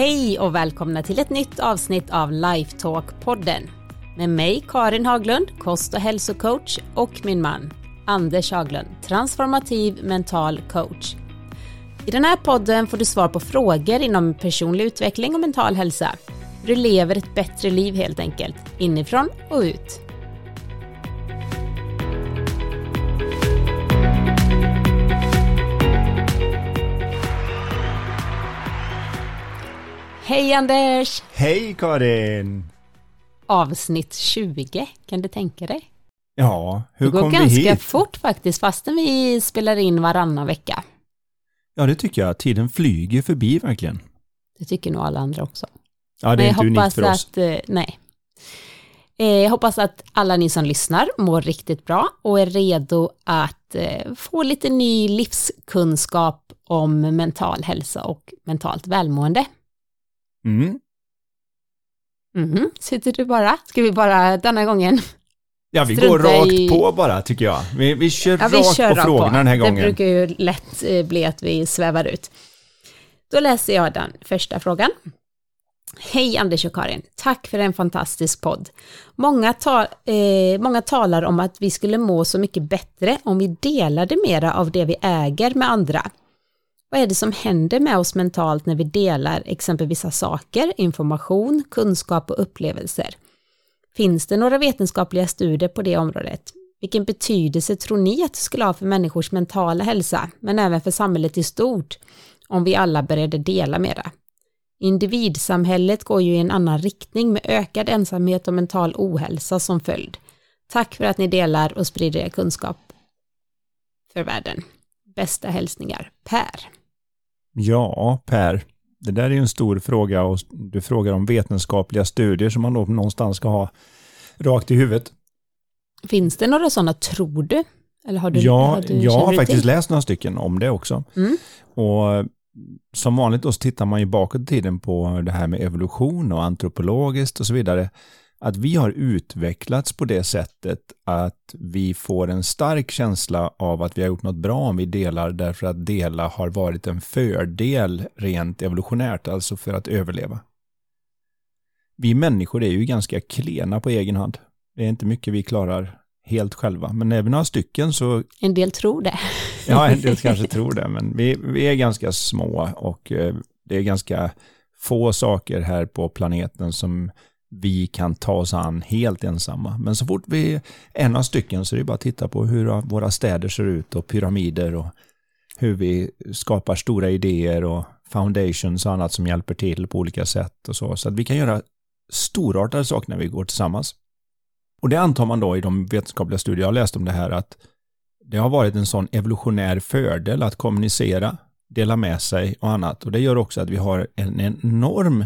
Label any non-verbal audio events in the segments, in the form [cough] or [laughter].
Hej och välkomna till ett nytt avsnitt av Lifetalk-podden. Med mig Karin Haglund, kost och hälsocoach och min man Anders Haglund, transformativ mental coach. I den här podden får du svar på frågor inom personlig utveckling och mental hälsa. Du lever ett bättre liv helt enkelt, inifrån och ut. Hej Anders! Hej Karin! Avsnitt 20, kan du tänka dig? Ja, hur Det kom går vi ganska hit? fort faktiskt, fastän vi spelar in varannan vecka. Ja, det tycker jag. Tiden flyger förbi verkligen. Det tycker nog alla andra också. Ja, det är inte unikt för oss. att, eh, nej. Eh, Jag hoppas att alla ni som lyssnar mår riktigt bra och är redo att eh, få lite ny livskunskap om mental hälsa och mentalt välmående. Mm. Mhm, Sitter du bara? Ska vi bara denna gången? Ja, vi Strunta går rakt i- på bara, tycker jag. Vi, vi kör Ja, vi rakt kör på rakt frågorna den här Det gången. brukar ju lätt eh, bli att vi svävar ut. Då läser jag den första frågan. Hej Anders och Karin, tack för en fantastisk podd. Många, ta, eh, många talar om att vi skulle må så mycket bättre om vi delade mera av det vi äger med andra. Vad är det som händer med oss mentalt när vi delar exempelvis vissa saker, information, kunskap och upplevelser? Finns det några vetenskapliga studier på det området? Vilken betydelse tror ni att det skulle ha för människors mentala hälsa, men även för samhället i stort, om vi alla började dela mera? Individsamhället går ju i en annan riktning med ökad ensamhet och mental ohälsa som följd. Tack för att ni delar och sprider er kunskap för världen. Bästa hälsningar, Per. Ja, Per. Det där är ju en stor fråga och du frågar om vetenskapliga studier som man då någonstans ska ha rakt i huvudet. Finns det några sådana, tror du? Eller har du, Ja, har du, jag har faktiskt till? läst några stycken om det också. Mm. Och som vanligt då så tittar man ju bakåt i tiden på det här med evolution och antropologiskt och så vidare. Att vi har utvecklats på det sättet att vi får en stark känsla av att vi har gjort något bra om vi delar därför att dela har varit en fördel rent evolutionärt, alltså för att överleva. Vi människor är ju ganska klena på egen hand. Det är inte mycket vi klarar helt själva, men vi några stycken så En del tror det. Ja, en del kanske tror det, men vi, vi är ganska små och eh, det är ganska få saker här på planeten som vi kan ta oss an helt ensamma. Men så fort vi är en av stycken så är det bara att titta på hur våra städer ser ut och pyramider och hur vi skapar stora idéer och foundations och annat som hjälper till på olika sätt och så. Så att vi kan göra storartade saker när vi går tillsammans. Och det antar man då i de vetenskapliga studier jag har läst om det här att det har varit en sån evolutionär fördel att kommunicera, dela med sig och annat. Och det gör också att vi har en enorm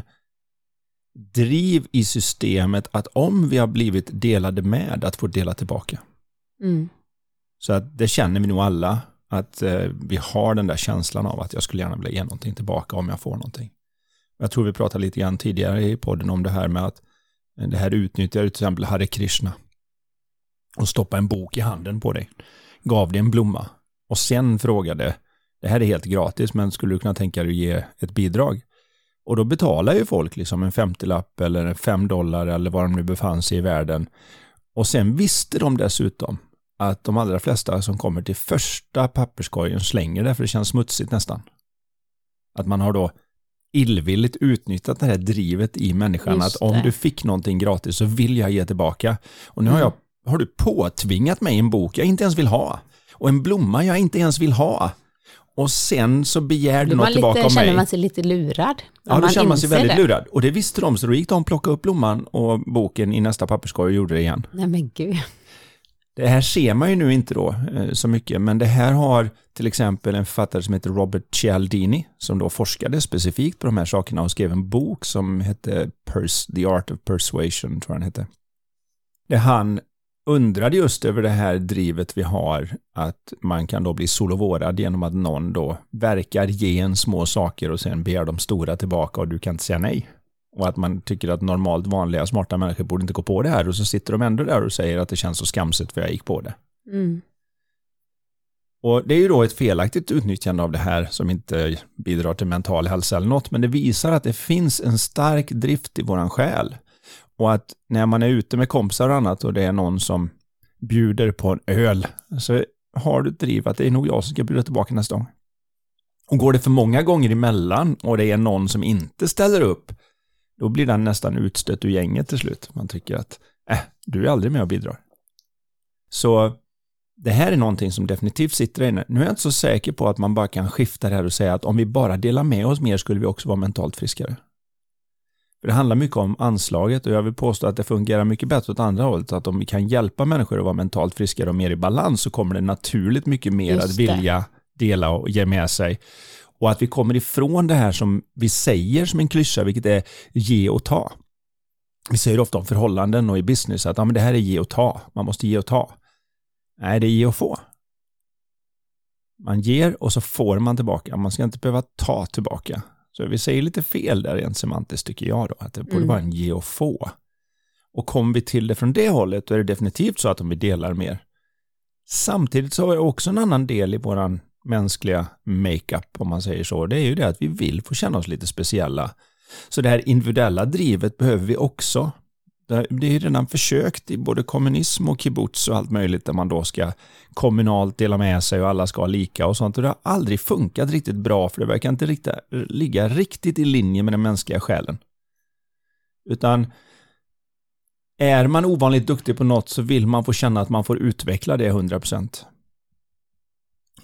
driv i systemet att om vi har blivit delade med, att få dela tillbaka. Mm. Så att det känner vi nog alla, att eh, vi har den där känslan av att jag skulle gärna vilja ge någonting tillbaka om jag får någonting. Jag tror vi pratade lite grann tidigare i podden om det här med att eh, det här utnyttjar till exempel Hare Krishna och stoppa en bok i handen på dig, gav dig en blomma och sen frågade, det här är helt gratis men skulle du kunna tänka dig att ge ett bidrag? Och då betalar ju folk liksom en 50-lapp eller fem dollar eller vad de nu befann sig i världen. Och sen visste de dessutom att de allra flesta som kommer till första papperskorgen slänger det för det känns smutsigt nästan. Att man har då illvilligt utnyttjat det här drivet i människan Just att om det. du fick någonting gratis så vill jag ge tillbaka. Och nu har, Mm. jag, har du påtvingat mig en bok jag inte ens vill ha och en blomma jag inte ens vill ha. Och sen så begär du Då något tillbaka lite, av mig. känner man sig lite lurad. Ja, då känner man sig väldigt det. lurad. Och det visste de, så då gick de, plockade upp blomman och boken i nästa papperskorg och gjorde det igen. Nej men gud. Det här ser man ju nu inte då eh, så mycket, men det här har till exempel en författare som heter Robert Cialdini, som då forskade specifikt på de här sakerna och skrev en bok som hette Pers The Art of Persuasion, tror jag den hette. Där han undrade just över det här drivet vi har, att man kan då bli solovårad genom att någon då verkar ge en små saker och sen begär de stora tillbaka och du kan inte säga nej. Och att man tycker att normalt vanliga smarta människor borde inte gå på det här och så sitter de ändå där och säger att det känns så skamset för jag gick på det. Mm. Och Det är ju då ett felaktigt utnyttjande av det här som inte bidrar till mental hälsa eller något, men det visar att det finns en stark drift i våran själ. Och att när man är ute med kompisar och annat och det är någon som bjuder på en öl, så har du ett driv att det är nog jag som ska bjuda tillbaka nästa gång. Och går det för många gånger emellan och det är någon som inte ställer upp, då blir den nästan utstött ur gänget till slut. Man tycker att, äh, du är aldrig med och bidrar. Så det här är någonting som definitivt sitter där inne. Nu är jag inte så säker på att man bara kan skifta det här och säga att om vi bara delar med oss mer skulle vi också vara mentalt friskare. För det handlar mycket om anslaget och jag vill påstå att det fungerar mycket bättre åt andra hållet. Att om vi kan hjälpa människor att vara mentalt friskare och mer i balans så kommer det naturligt mycket mer att vilja dela och ge med sig. Och att vi kommer ifrån det här som vi säger som en klyscha, vilket är ge och ta. Vi säger ofta om förhållanden och i business att ja, men det här är ge och ta, man måste ge och ta. Nej, det är ge och få. Man ger och så får man tillbaka, man ska inte behöva ta tillbaka. Så vi säger lite fel där rent semantiskt tycker jag då, att det borde mm. vara en ge och få. Och kommer vi till det från det hållet då är det definitivt så att om vi delar mer. Samtidigt så har vi också en annan del i våran mänskliga makeup, om man säger så. Det är ju det att vi vill få känna oss lite speciella. Så det här individuella drivet behöver vi också. Det är ju redan försökt i både kommunism och kibbutz och allt möjligt där man då ska kommunalt dela med sig och alla ska ha lika och sånt. Och det har aldrig funkat riktigt bra för det verkar inte riktigt, ligga riktigt i linje med den mänskliga själen. Utan är man ovanligt duktig på något så vill man få känna att man får utveckla det 100%.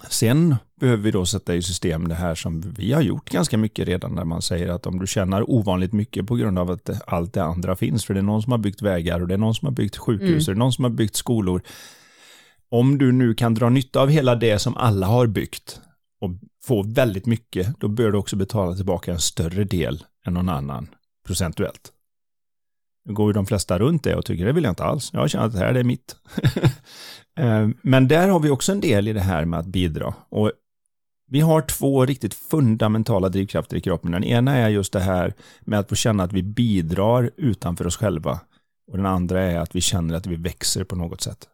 Sen behöver vi då sätta i system det här som vi har gjort ganska mycket redan när man säger att om du tjänar ovanligt mycket på grund av att allt det andra finns, för det är någon som har byggt vägar och det är någon som har byggt sjukhus mm. och det är någon som har byggt skolor. Om du nu kan dra nytta av hela det som alla har byggt och få väldigt mycket, då bör du också betala tillbaka en större del än någon annan procentuellt. Nu går ju de flesta runt det och tycker det vill jag inte alls. Jag känt att det här är mitt. [laughs] Eh, men där har vi också en del i det här med att bidra. Och vi har två riktigt fundamentala drivkrafter i kroppen. Den ena är just det här med att få känna att vi bidrar utanför oss själva. Och den andra är att vi känner att vi växer på något sätt.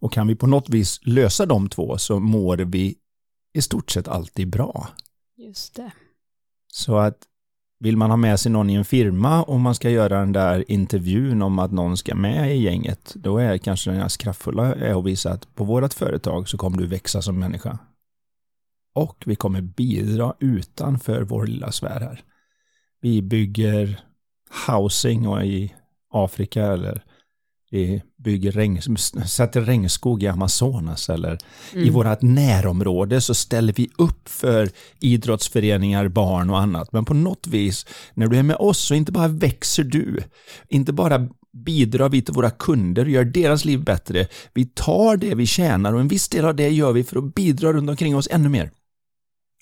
Och kan vi på något vis lösa de två så mår vi i stort sett alltid bra. Just det. Så att vill man ha med sig någon i en firma och man ska göra den där intervjun om att någon ska med i gänget, då är kanske den här kraftfulla är att visa att på vårt företag så kommer du växa som människa. Och vi kommer bidra utanför vår lilla sfär här. Vi bygger housing och i Afrika eller vi bygger regn, sätter regnskog i Amazonas eller mm. i vårt närområde så ställer vi upp för idrottsföreningar, barn och annat. Men på något vis, när du är med oss så inte bara växer du, inte bara bidrar vi till våra kunder och gör deras liv bättre. Vi tar det vi tjänar och en viss del av det gör vi för att bidra runt omkring oss ännu mer.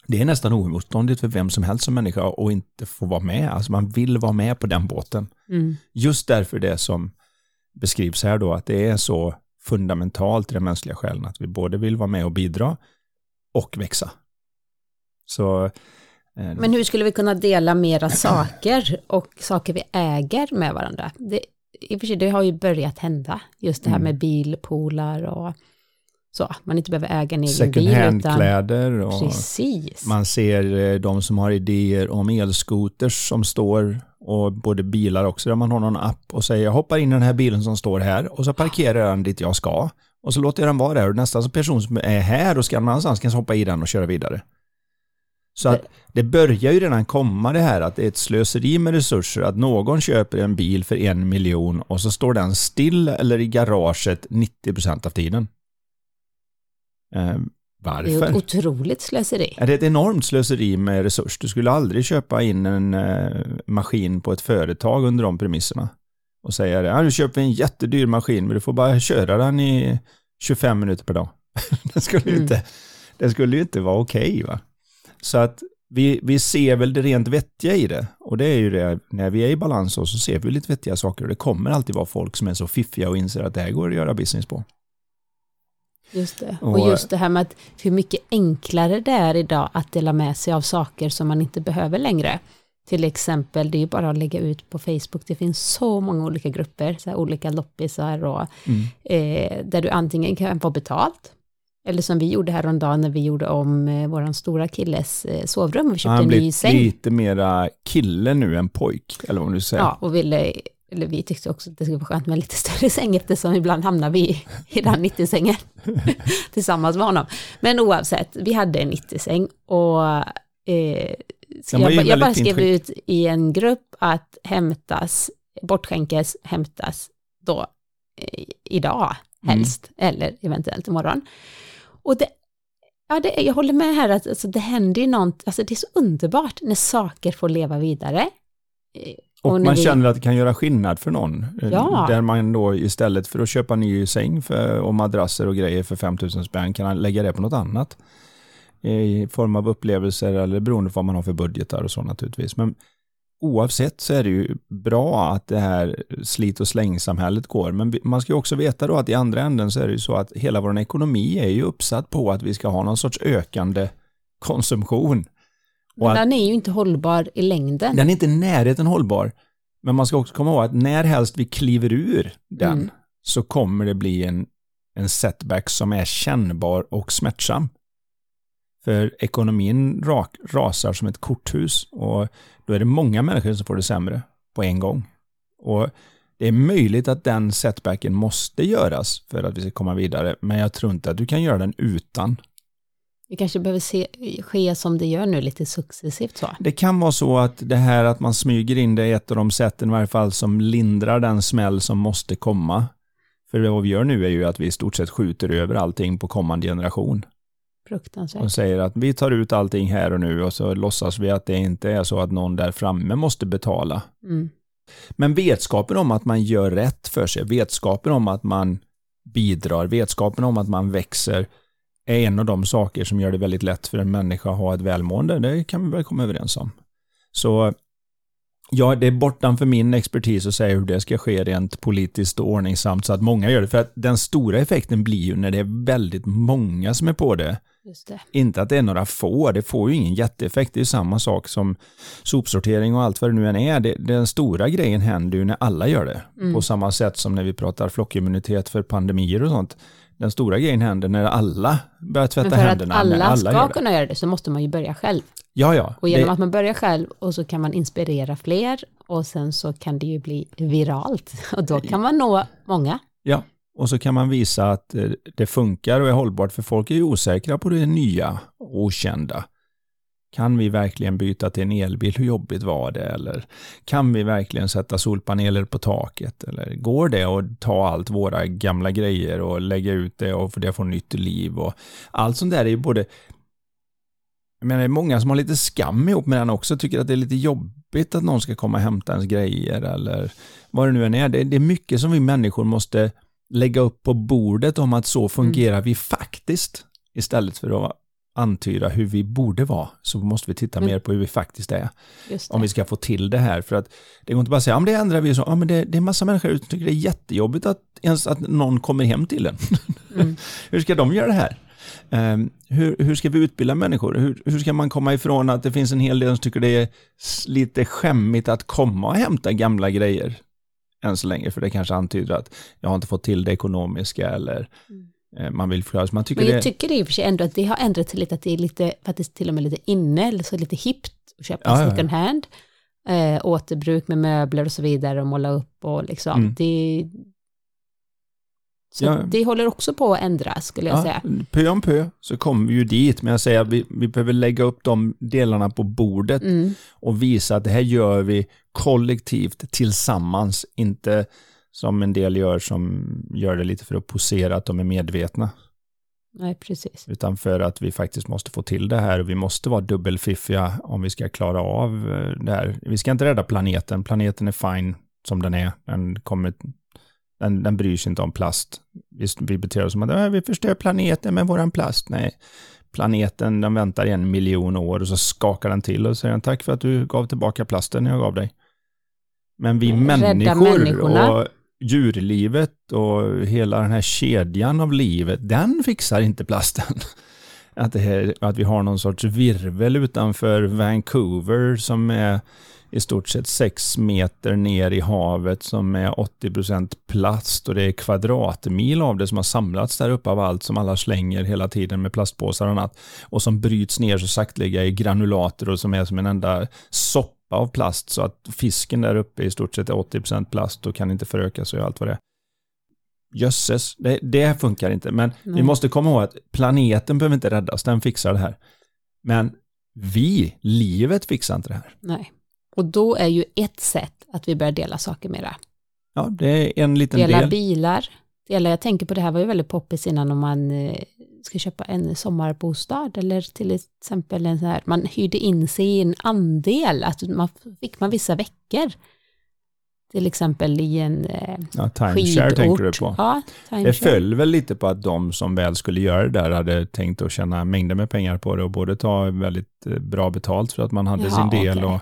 Det är nästan oemotståndligt för vem som helst som människa att inte få vara med. Alltså man vill vara med på den båten. Mm. Just därför det som beskrivs här då, att det är så fundamentalt i den mänskliga själen att vi både vill vara med och bidra och växa. Så, eh, Men hur skulle vi kunna dela mera saker och saker vi äger med varandra? Det, I och för sig, det har ju börjat hända, just det här mm. med bilpoolar och så, man inte behöver äga en egen Second bil. Second hand-kläder och Precis. man ser eh, de som har idéer om elskoters som står och både bilar också där man har någon app och säger jag hoppar in i den här bilen som står här och så parkerar jag den dit jag ska och så låter jag den vara där och nästa person som är här och ska någon annanstans kan hoppa i den och köra vidare. Så att det börjar ju redan komma det här att det är ett slöseri med resurser att någon köper en bil för en miljon och så står den still eller i garaget 90% av tiden. Ehm, varför? Det är ett otroligt slöseri. Är det ett enormt slöseri med resurs? Du skulle aldrig köpa in en eh, maskin på ett företag under de premisserna och säga det. Ja, nu köper vi en jättedyr maskin men du får bara köra den i 25 minuter per dag. [laughs] det, skulle mm. inte, det skulle ju inte vara okej. Okay, Så att vi, vi ser väl det rent vettiga i det. Och det är ju det, när vi är i balans så ser vi lite vettiga saker. Och det kommer alltid vara folk som är så fiffiga och inser att det här går att göra business på. Just det. Och, och just det här med att hur mycket enklare det är idag att dela med sig av saker som man inte behöver längre. Till exempel, det är bara att lägga ut på Facebook, det finns så många olika grupper, så olika loppisar och mm. eh, där du antingen kan få betalt Eller som vi gjorde häromdagen när vi gjorde om eh, vår stora killes eh, sovrum och köpte Han en ny säng. lite mera kille nu än pojk, eller vad du säger. Ja, och ville, eller vi tyckte också att det skulle vara skönt med en lite större säng eftersom ibland hamnar vi i- den 90-sängen [laughs] tillsammans med honom. Men oavsett, vi hade en 90-säng och eh, jag, jag bara skrev ut i en grupp att hämtas, bortskänkes, hämtas då eh, idag Mm. helst, eller eventuellt imorgon. Och det, ja, det, jag håller med här att alltså, det händer ju något, alltså det är så underbart när saker får leva vidare. Och, man vi- känner att det kan göra skillnad för någon. Eh, Ja. Där man då istället för att köpa ny säng för, och madrasser och grejer för 5000 spänn kan lägga det på något annat. I form av upplevelser eller beroende på vad man har för budgetar och så naturligtvis. Men oavsett så är det ju bra att det här slit och slängsamhället går. Men man ska ju också veta då att i andra änden så är det ju så att hela vår ekonomi är ju uppsatt på att vi ska ha någon sorts ökande konsumtion. Och Men att- den är ju inte hållbar i längden. den är inte i närheten hållbar. Men man ska också komma ihåg att när helst vi kliver ur den Mm. så kommer det bli en, en setback som är kännbar och smärtsam. För ekonomin rak, rasar som ett korthus och då är det många människor som får det sämre på en gång. Och det är möjligt att den setbacken måste göras för att vi ska komma vidare, men jag tror inte att du kan göra den utan. Det kanske behöver se, ske som det gör nu, lite successivt så. Det kan vara så att det här att man smyger in det är ett av de sätten i varje fall som lindrar den smäll som måste komma. För vad vi gör nu är ju att vi i stort sett skjuter över allting på kommande generation. Fruktansvärt. Och säger att vi tar ut allting här och nu och så låtsas vi att det inte är så att någon där framme måste betala. Mm. Men vetskapen om att man gör rätt för sig, vetskapen om att man bidrar, vetskapen om att man växer är en av de saker som gör det väldigt lätt för en människa att ha ett välmående. Det kan vi väl komma överens om. Så ja, det är bortanför min expertis att säga hur det ska ske rent politiskt och ordningsamt så att många gör det. För att den stora effekten blir ju när det är väldigt många som är på det. Det. Inte att det är några få, det får ju ingen jätteeffekt. Det är ju samma sak som sopsortering och allt vad det nu än är. Det, den stora grejen händer ju när alla gör det. Mm. På samma sätt som när vi pratar flockimmunitet för pandemier och sånt. Den stora grejen händer när alla börjar tvätta Men för att händerna. när alla, alla ska kunna göra det så måste man ju börja själv. Ja, ja. Och genom det, att man börjar själv och så kan man inspirera fler och sen så kan det ju bli viralt [laughs] och då kan man nå många. ja. Och så kan man visa att eh, det funkar och är hållbart för folk är ju osäkra på det nya och okända. Kan vi verkligen byta till en elbil? Hur jobbigt var det? Eller kan vi verkligen sätta solpaneler på taket? Eller går det att ta allt våra gamla grejer och lägga ut det och det får nytt liv? Och allt sånt där är ju både jag menar, det är många som har lite skam ihop med den också, tycker att det är lite jobbigt att någon ska komma och hämta ens grejer eller vad det nu än är. Det, det är mycket som vi människor måste lägga upp på bordet om att så fungerar vi faktiskt istället för att antyda hur vi borde vara så måste vi titta Men- mer på hur vi faktiskt är om vi ska få till det här för att det går inte bara att säga, ja men det ändrar vi så, ja men det, det är massa människor som tycker det är jättejobbigt att ens att någon kommer hem till en. Mm. [laughs] hur ska de göra det här? Ehm, hur, hur ska vi utbilda människor? Hur, hur ska man komma ifrån att det finns en hel del som tycker det är lite skämmigt att komma och hämta gamla grejer än så länge, för det kanske antyder att jag har inte fått till det ekonomiska eller eh, man vill förklara. Så man tycker. Men det, jag tycker i och för sig ändå att det har ändrat sig lite, att det är lite, faktiskt till och med lite inne, eller så lite hippt att köpa Ja, ja, ja. second hand. Eh, återbruk med möbler och så vidare och måla upp och liksom. Mm. Det, så Ja. det håller också på att ändras skulle jag ja, säga. pö om pö så kommer vi ju dit, men jag säger att vi, vi behöver lägga upp de delarna på bordet Mm. och visa att det här gör vi kollektivt tillsammans, inte som en del gör som gör det lite för att posera att de är medvetna, Nej, precis. utan för att vi faktiskt måste få till det här och vi måste vara dubbelfiffiga om vi ska klara av eh, det här. Vi ska inte rädda planeten, planeten är fine som den är, den kommer den, den bryr sig inte om plast. Vi, vi beter oss som att "Äh, vi förstör planeten med våran plast. Nej, planeten den väntar i en miljon år och så skakar den till och säger tack för att du gav tillbaka plasten jag gav dig. Men vi människor och djurlivet och hela den här kedjan av livet, den fixar inte plasten. [laughs] Att, det här, att vi har någon sorts virvel utanför Vancouver som är i stort sett sex meter ner i havet som är 80% plast och det är kvadratmil av det som har samlats där uppe av allt som alla slänger hela tiden med plastpåsar och annat och som bryts ner så sakteliga i granulater och som är som en enda soppa av plast så att fisken där uppe i stort sett är 80% plast och kan inte föröka sig och allt vad det är. Jösses, det, det funkar inte. Men Nej. vi måste komma ihåg att planeten behöver inte räddas, den fixar det här. Men vi, livet fixar inte det här. Nej. Och då är ju ett sätt att vi börjar dela saker mera. Ja, det är en liten dela del. Dela bilar. Dela, jag tänker på det här var ju väldigt poppis innan om man eh, ska köpa en sommarbostad eller till exempel en sån här, man hyrde in sig i en andel, att man fick man vissa veckor till exempel i en eh, ja, timeshare tänker du på. Ja, det föll väl lite på att de som väl skulle göra det där hade tänkt att tjäna mängder med pengar på det och både ta väldigt eh, bra betalt för att man hade ja, sin del okay. och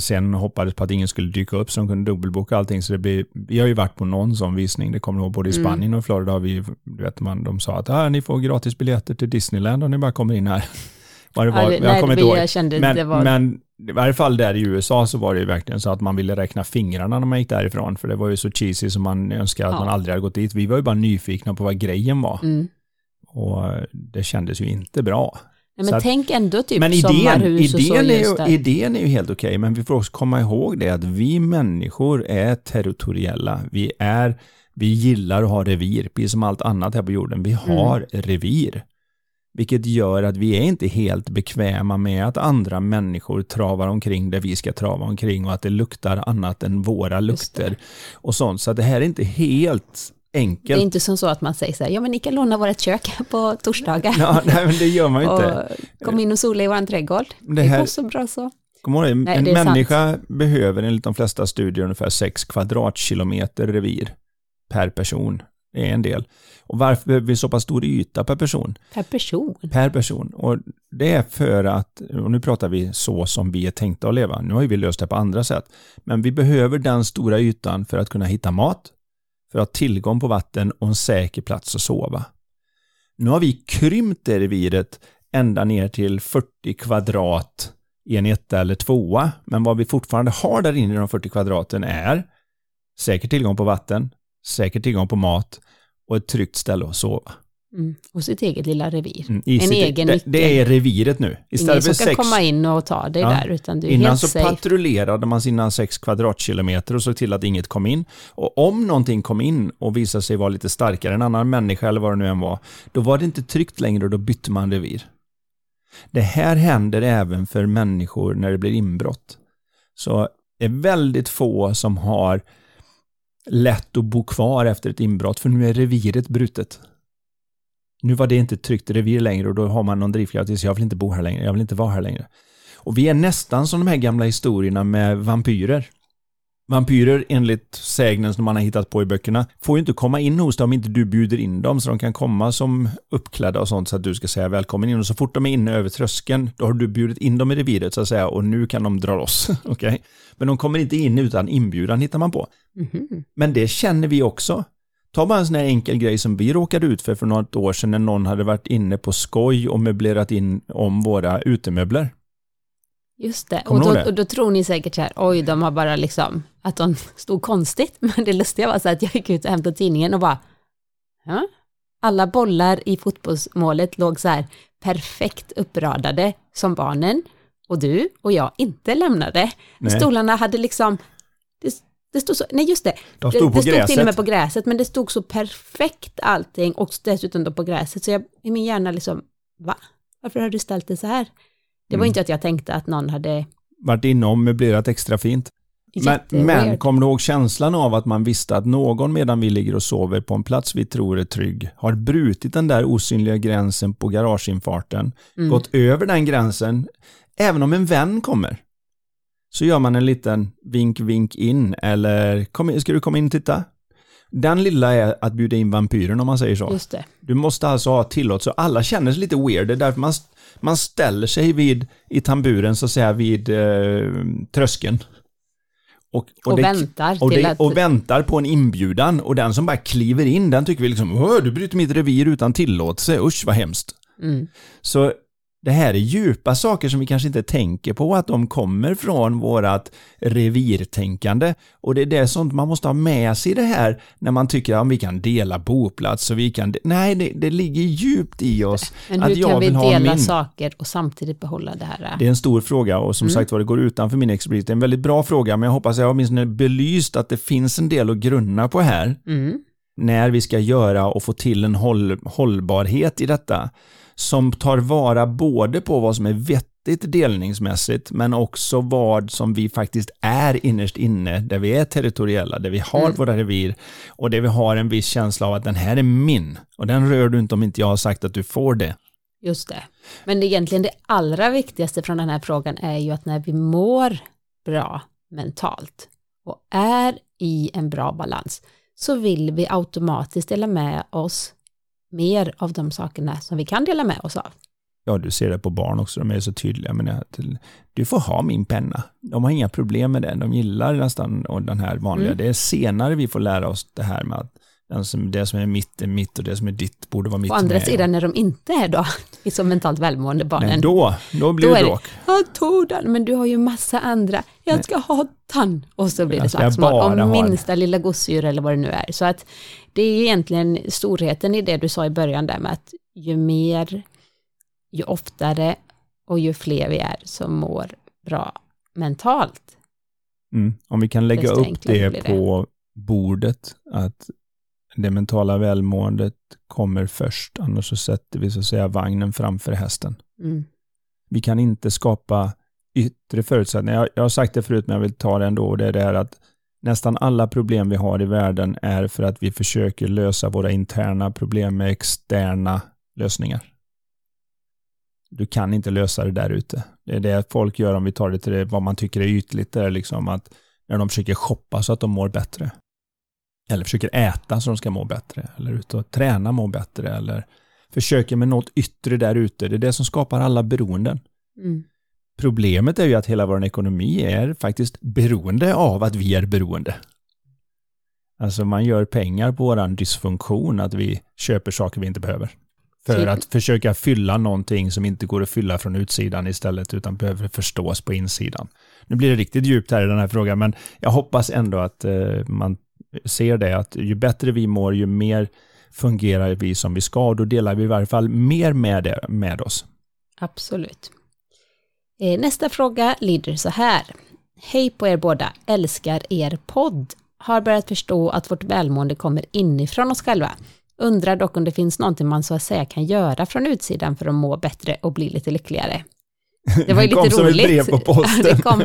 sen hoppades på att ingen skulle dyka upp så de kunde dubbelboka allting. Så det blir, vi har ju varit på någon sån visning, det kommer ihåg både i mm. Spanien och Florida har vi, vet man, de sa att ah, ni får gratis biljetter till Disneyland om ni bara kommer in här. [laughs] Vad det var, ja, det, jag kommer inte ihåg. Men, var... men i varje fall där i USA så var det ju verkligen så att man ville räkna fingrarna när man gick därifrån, för det var ju så cheesy som man önskar att ja. man aldrig hade gått dit. Vi var ju bara nyfikna på vad grejen var. Mm. Och det kändes ju inte bra. Nej, men att, tänk ändå typ men idén, sommarhus idén och så. Är ju, idén är ju helt okej, okay, men vi får också komma ihåg det att vi människor är territoriella. Vi är, vi gillar att ha revir, precis som allt annat här på jorden. Vi mm. har mm. revir. Vilket gör att vi är inte helt bekväma med att andra människor travar omkring där vi ska trava omkring och att det luktar annat än våra lukter. Och sånt. Så det här är inte helt enkelt. Det är inte som så att man säger så här, ja men ni kan låna vårt kök [laughs] på torsdagar. Ja, nej men det gör man ju inte. Och kom in och sola i vår trädgård. Det, här, det går så bra så. Kom ihåg, nej, en människa sant. behöver enligt de flesta studier ungefär 6 kvadratkilometer revir per person. Det är en del. Och varför behöver vi så pass stor yta per person? Per person? Per person. Och det är för att, och nu pratar vi så som vi är tänkta att leva, nu har ju vi löst det på andra sätt, men vi behöver den stora ytan för att kunna hitta mat, för att ha tillgång på vatten och en säker plats att sova. Nu har vi krympt det reviret ända ner till 40 kvadrat i en etta eller tvåa, men vad vi fortfarande har där inne i de 40 kvadraten är säker tillgång på vatten, säker tillgång på mat och ett tryggt ställe att sova. Mm. Och sitt eget lilla revir. Mm, en sitt, egen det, det, är reviret nu. Istället Ingen som kan komma in och ta dig ja. där, utan du är Innan helt så safe. patrullerade man sina sex kvadratkilometer och såg till att inget kom in. Och om någonting kom in och visade sig vara lite starkare, en annan människa eller vad det nu än var, då var det inte tryggt längre och då bytte man revir. Det här händer även för människor när det blir inbrott. Så det är väldigt få som har lätt att bo kvar efter ett inbrott, för nu är reviret brutet. Nu var det inte ett tryggt revir längre och då har man någon drivkraft till jag vill inte bo här längre, jag vill inte vara här längre. Och vi är nästan som de här gamla historierna med vampyrer. Vampyrer, enligt sägnen som man har hittat på i böckerna, får ju inte komma in hos dig om inte du bjuder in dem, så de kan komma som uppklädda och sånt så att du ska säga välkommen in. Och så fort de är inne över tröskeln, då har du bjudit in dem i reviret så att säga och nu kan de dra loss. [laughs] okay? Men de kommer inte in utan inbjudan hittar man på. Mm -hmm. Men det känner vi också. Ta bara en sån här enkel grej som vi råkade ut för för något år sedan när någon hade varit inne på skoj och möblerat in om våra utemöbler. Just det, och då, det? och då, tror ni säkert så här, oj, de har bara liksom, att de [laughs] stod konstigt, men det lustiga var så att jag gick ut och hämtade tidningen och bara, ja, alla bollar i fotbollsmålet låg så här perfekt uppradade som barnen och du och jag inte lämnade. Nej. Stolarna hade liksom, det, stod så, nej just det, de stod det, det stod till och med på gräset, men det stod så perfekt allting och dessutom då på gräset, så jag i min hjärna liksom, va? Varför har du ställt det så här? Det var mm. inte att jag tänkte att någon hade... Varit inom möblerat extra fint. Men, men kom du ihåg känslan av att man visste att någon medan vi ligger och sover på en plats vi tror är trygg har brutit den där osynliga gränsen på garageinfarten, mm. gått över den gränsen, även om en vän kommer, så gör man en liten vink, vink in eller kom, ska du komma in och titta? Den lilla är att bjuda in vampyren om man säger så. Just det. Du måste alltså ha tillåt så alla känner sig lite weird. Det är därför man, man ställer sig vid, i tamburen så att säga vid eh, tröskeln. Och, och, och det, väntar och, det, att... och, väntar på en inbjudan och den som bara kliver in den tycker vi liksom du bryter mitt revir utan tillåtelse, usch vad hemskt. Mm. Så Det här är djupa saker som vi kanske inte tänker på, att de kommer från vårat revirtänkande. Och det är det sånt man måste ha med sig i det här när man tycker att vi kan dela boplats och vi kan... Nej, det, det ligger djupt i oss. [laughs] Men hur kan vi dela min... saker och samtidigt behålla det här? Det är en stor fråga och som Mm. sagt var det går utanför min expertis. Det är en väldigt bra fråga men jag hoppas jag åtminstone belyst att det finns en del att grunna på här Mm. när vi ska göra och få till en håll, hållbarhet i detta som tar vara både på vad som är vettigt delningsmässigt men också vad som vi faktiskt är innerst inne där vi är territoriella, där vi har Mm. våra revir och där vi har en viss känsla av att den här är min och den rör du inte om inte jag har sagt att du får det. Just det. Men det egentligen det allra viktigaste från den här frågan är ju att när vi mår bra mentalt och är i en bra balans så vill vi automatiskt dela med oss mer av de sakerna som vi kan dela med oss av. Ja, du ser det på barn också, de är så tydliga. Men att du får ha min penna. De har inga problem med det. De gillar nästan den här vanliga. Mm. Det är senare vi får lära oss det här med att den det som är mitt är mitt och det som är ditt borde vara mitt Å andra med. sidan när de inte är då, [laughs] i så mentalt välmående barnen, Nej, då, då blir Då det det- bråk. jag tog den, men du har ju massa andra, jag ska ha den. Och så blir det slagsmål om den. minsta lilla gosedjur eller vad det nu är. Så att det är egentligen storheten i det du sa i början där med att ju mer, ju oftare och ju fler vi är som mår bra mentalt. Mm. Om vi kan lägga upp det, det. på bordet, att det mentala välmåendet kommer först, annars så sätter vi så att säga vagnen framför hästen. Mm. vi kan inte skapa yttre förutsättningar. Jag, jag har sagt det förut, men jag vill ta det ändå. och Det är det här att nästan alla problem vi har i världen är för att vi försöker lösa våra interna problem med externa lösningar. Du kan inte lösa det där ute. Det är det folk gör om vi tar det till det, vad man tycker är ytligt. Det är liksom att när de försöker shoppa så att de mår bättre. Eller försöker äta så att de ska må bättre. Eller ut och träna må bättre. Eller försöker med något yttre där ute. Det är det som skapar alla beroenden. Mm. Problemet är ju att hela vår ekonomi är faktiskt beroende av att vi är beroende. Alltså man gör pengar på våran dysfunktion, att vi köper saker vi inte behöver. För Så- att försöka fylla någonting som inte går att fylla från utsidan istället, utan behöver förstås på insidan. Nu blir det riktigt djupt här i den här frågan, men jag hoppas ändå att eh, man ser det, att ju bättre vi mår, ju mer fungerar vi som vi ska, och då delar vi i varje fall mer med, det, med oss. Absolut. Eh, Nästa fråga lyder så här. Hej på er båda, älskar er podd. Har börjat förstå att vårt välmående kommer inifrån oss själva. Undrar dock om det finns någonting man så att säga kan göra från utsidan för att må bättre och bli lite lyckligare. [laughs] Det var ju Det kom lite som ett roligt. brev på posten. [laughs] det kom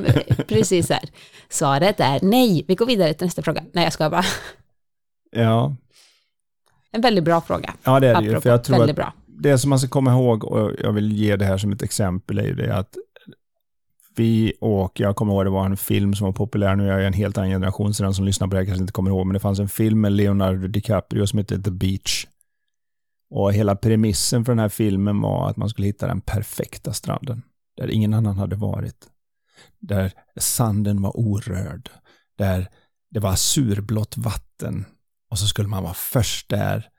precis här. Svaret är nej. Vi går vidare till nästa fråga. Nej, jag ska bara. Ja, En väldigt bra fråga. ja det är det ju. För jag tror väldigt att bra. det som man ska komma ihåg, och jag vill ge det här som ett exempel, är ju det att vi och jag kommer ihåg det var en film som var populär, nu är jag en helt annan generation, så den som lyssnar på det här kanske inte kommer ihåg, men det fanns en film med Leonardo DiCaprio som hette The Beach. Och hela premissen för den här filmen var att man skulle hitta den perfekta stranden, där ingen annan hade varit. Där sanden var orörd, där det var surblått vatten och så skulle man vara först där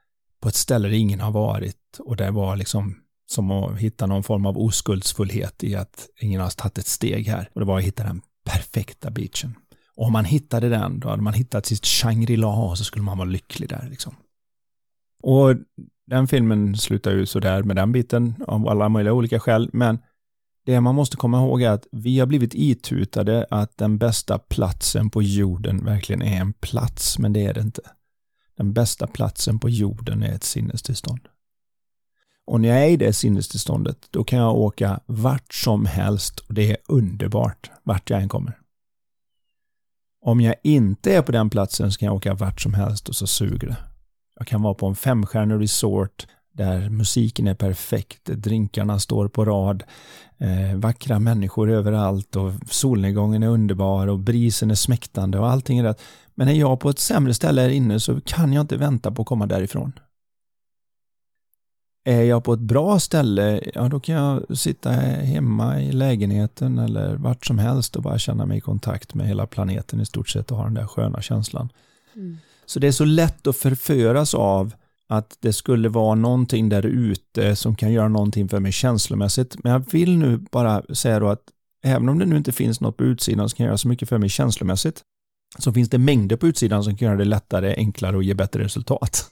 på ett ställe där ingen har varit och där var liksom som att hitta någon form av oskuldsfullhet i att ingen har tagit ett steg här. Och det var att hitta den perfekta beachen. Och om man hittade den, då hade man hittat sitt Shangri-La och så skulle man vara lycklig där liksom. Och den filmen slutar ju sådär med den biten av alla möjliga olika skäl, men det man måste komma ihåg är att vi har blivit itutade att den bästa platsen på jorden verkligen är en plats, men det är det inte. Den bästa platsen på jorden är ett sinnestillstånd. Och när jag är i det sinnestillståndet, då kan jag åka vart som helst och det är underbart vart jag än kommer. Om jag inte är på den platsen så kan jag åka vart som helst och så suger det. Jag kan vara på en femstjärnig resort där musiken är perfekt, drinkarna står på rad, eh, vackra människor överallt och solnedgången är underbar och brisen är smäktande och allting är rätt. Men är jag på ett sämre ställe här inne så kan jag inte vänta på att komma därifrån. Är jag på ett bra ställe, ja då kan jag sitta hemma i lägenheten eller vart som helst och bara känna mig i kontakt med hela planeten i stort sett och ha den där sköna känslan. Mm. Så det är så lätt att förföras av att det skulle vara någonting där ute som kan göra någonting för mig känslomässigt. Men jag vill nu bara säga då att även om det nu inte finns något på utsidan som kan göra så mycket för mig känslomässigt, så finns det mängder på utsidan som kan göra det lättare, enklare och ge bättre resultat.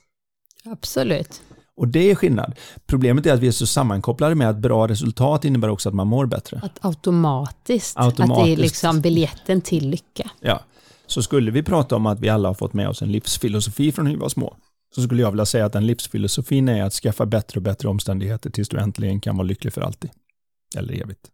Absolut. Och det är skillnad. Problemet är att vi är så sammankopplade med att bra resultat innebär också att man mår bättre. Att automatiskt, Automatiskt. att det är liksom biljetten till lycka. Ja. Så skulle vi prata om att vi alla har fått med oss en livsfilosofi från hur vi var små, så skulle jag vilja säga att den livsfilosofin är att skaffa bättre och bättre omständigheter tills du äntligen kan vara lycklig för alltid. Eller evigt.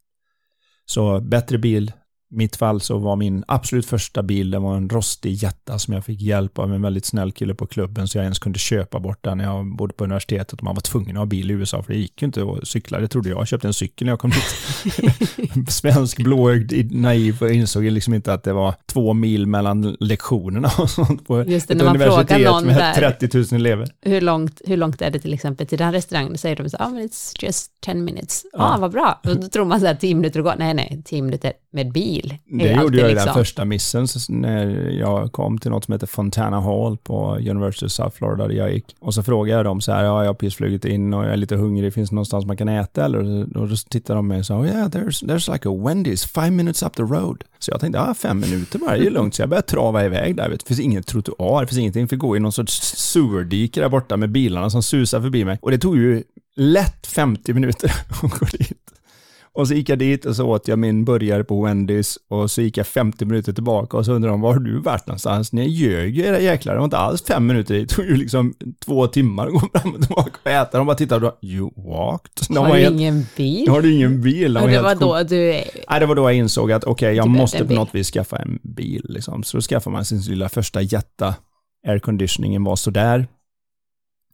Så bättre bil, mitt fall så var min absolut första bil, det var en rostig Jetta som jag fick hjälp av en väldigt snäll kille på klubben så jag ens kunde köpa bort den när jag bodde på universitetet och man var tvungen att ha bil i USA för det gick ju inte att cykla, det trodde jag. Jag köpte en cykel när jag kom dit. [laughs] Svensk blåögd naiv och insåg liksom inte att det var två mil mellan lektionerna och sånt på Just det, ett när man universitet någon med där. 30 000 elever. Hur långt, hur långt är det till exempel till den restaurangen? Då säger de så ah, men it's just 10 minutes. Ja. ah, vad bra. Och då tror man så här 10 minuter att gå. Nej, nej, 10 minuter med bil. Det gjorde jag i liksom- den första missen när jag kom till något som heter Fontana Hall på University of South Florida där jag gick. Och så frågade jag dem så här, ja jag har precis flugit in och jag är lite hungrig, finns det någonstans man kan äta eller? Och då tittade de med och sa, oh, yeah there's, there's like a Wendy's five minutes up the road. Så jag tänkte, ja fem minuter bara, det är lugnt. Så jag började trava iväg där, det finns ingen trottoar, det finns ingenting, fick gå i någon sorts sewerdike där borta med bilarna som susar förbi mig. Och det tog ju lätt 50 minuter [laughs] att gå dit. Och så gick jag dit och så åt jag min burgare på Wendys och så gick jag 50 minuter tillbaka och så undrade de var har du varit någonstans? Ni ljög ju era jäklar, det var inte alls fem minuter dit, [laughs] det tog ju liksom två timmar att gå fram och tillbaka och äta. De bara tittade och you walked. Har du ingen bil? har du ingen bil? Och det var då du... Nej, det var då jag insåg att okej, jag Du behövde måste på något vis skaffa en bil. Liksom. Så då skaffar man sin lilla första jätta. Airconditioningen var sådär.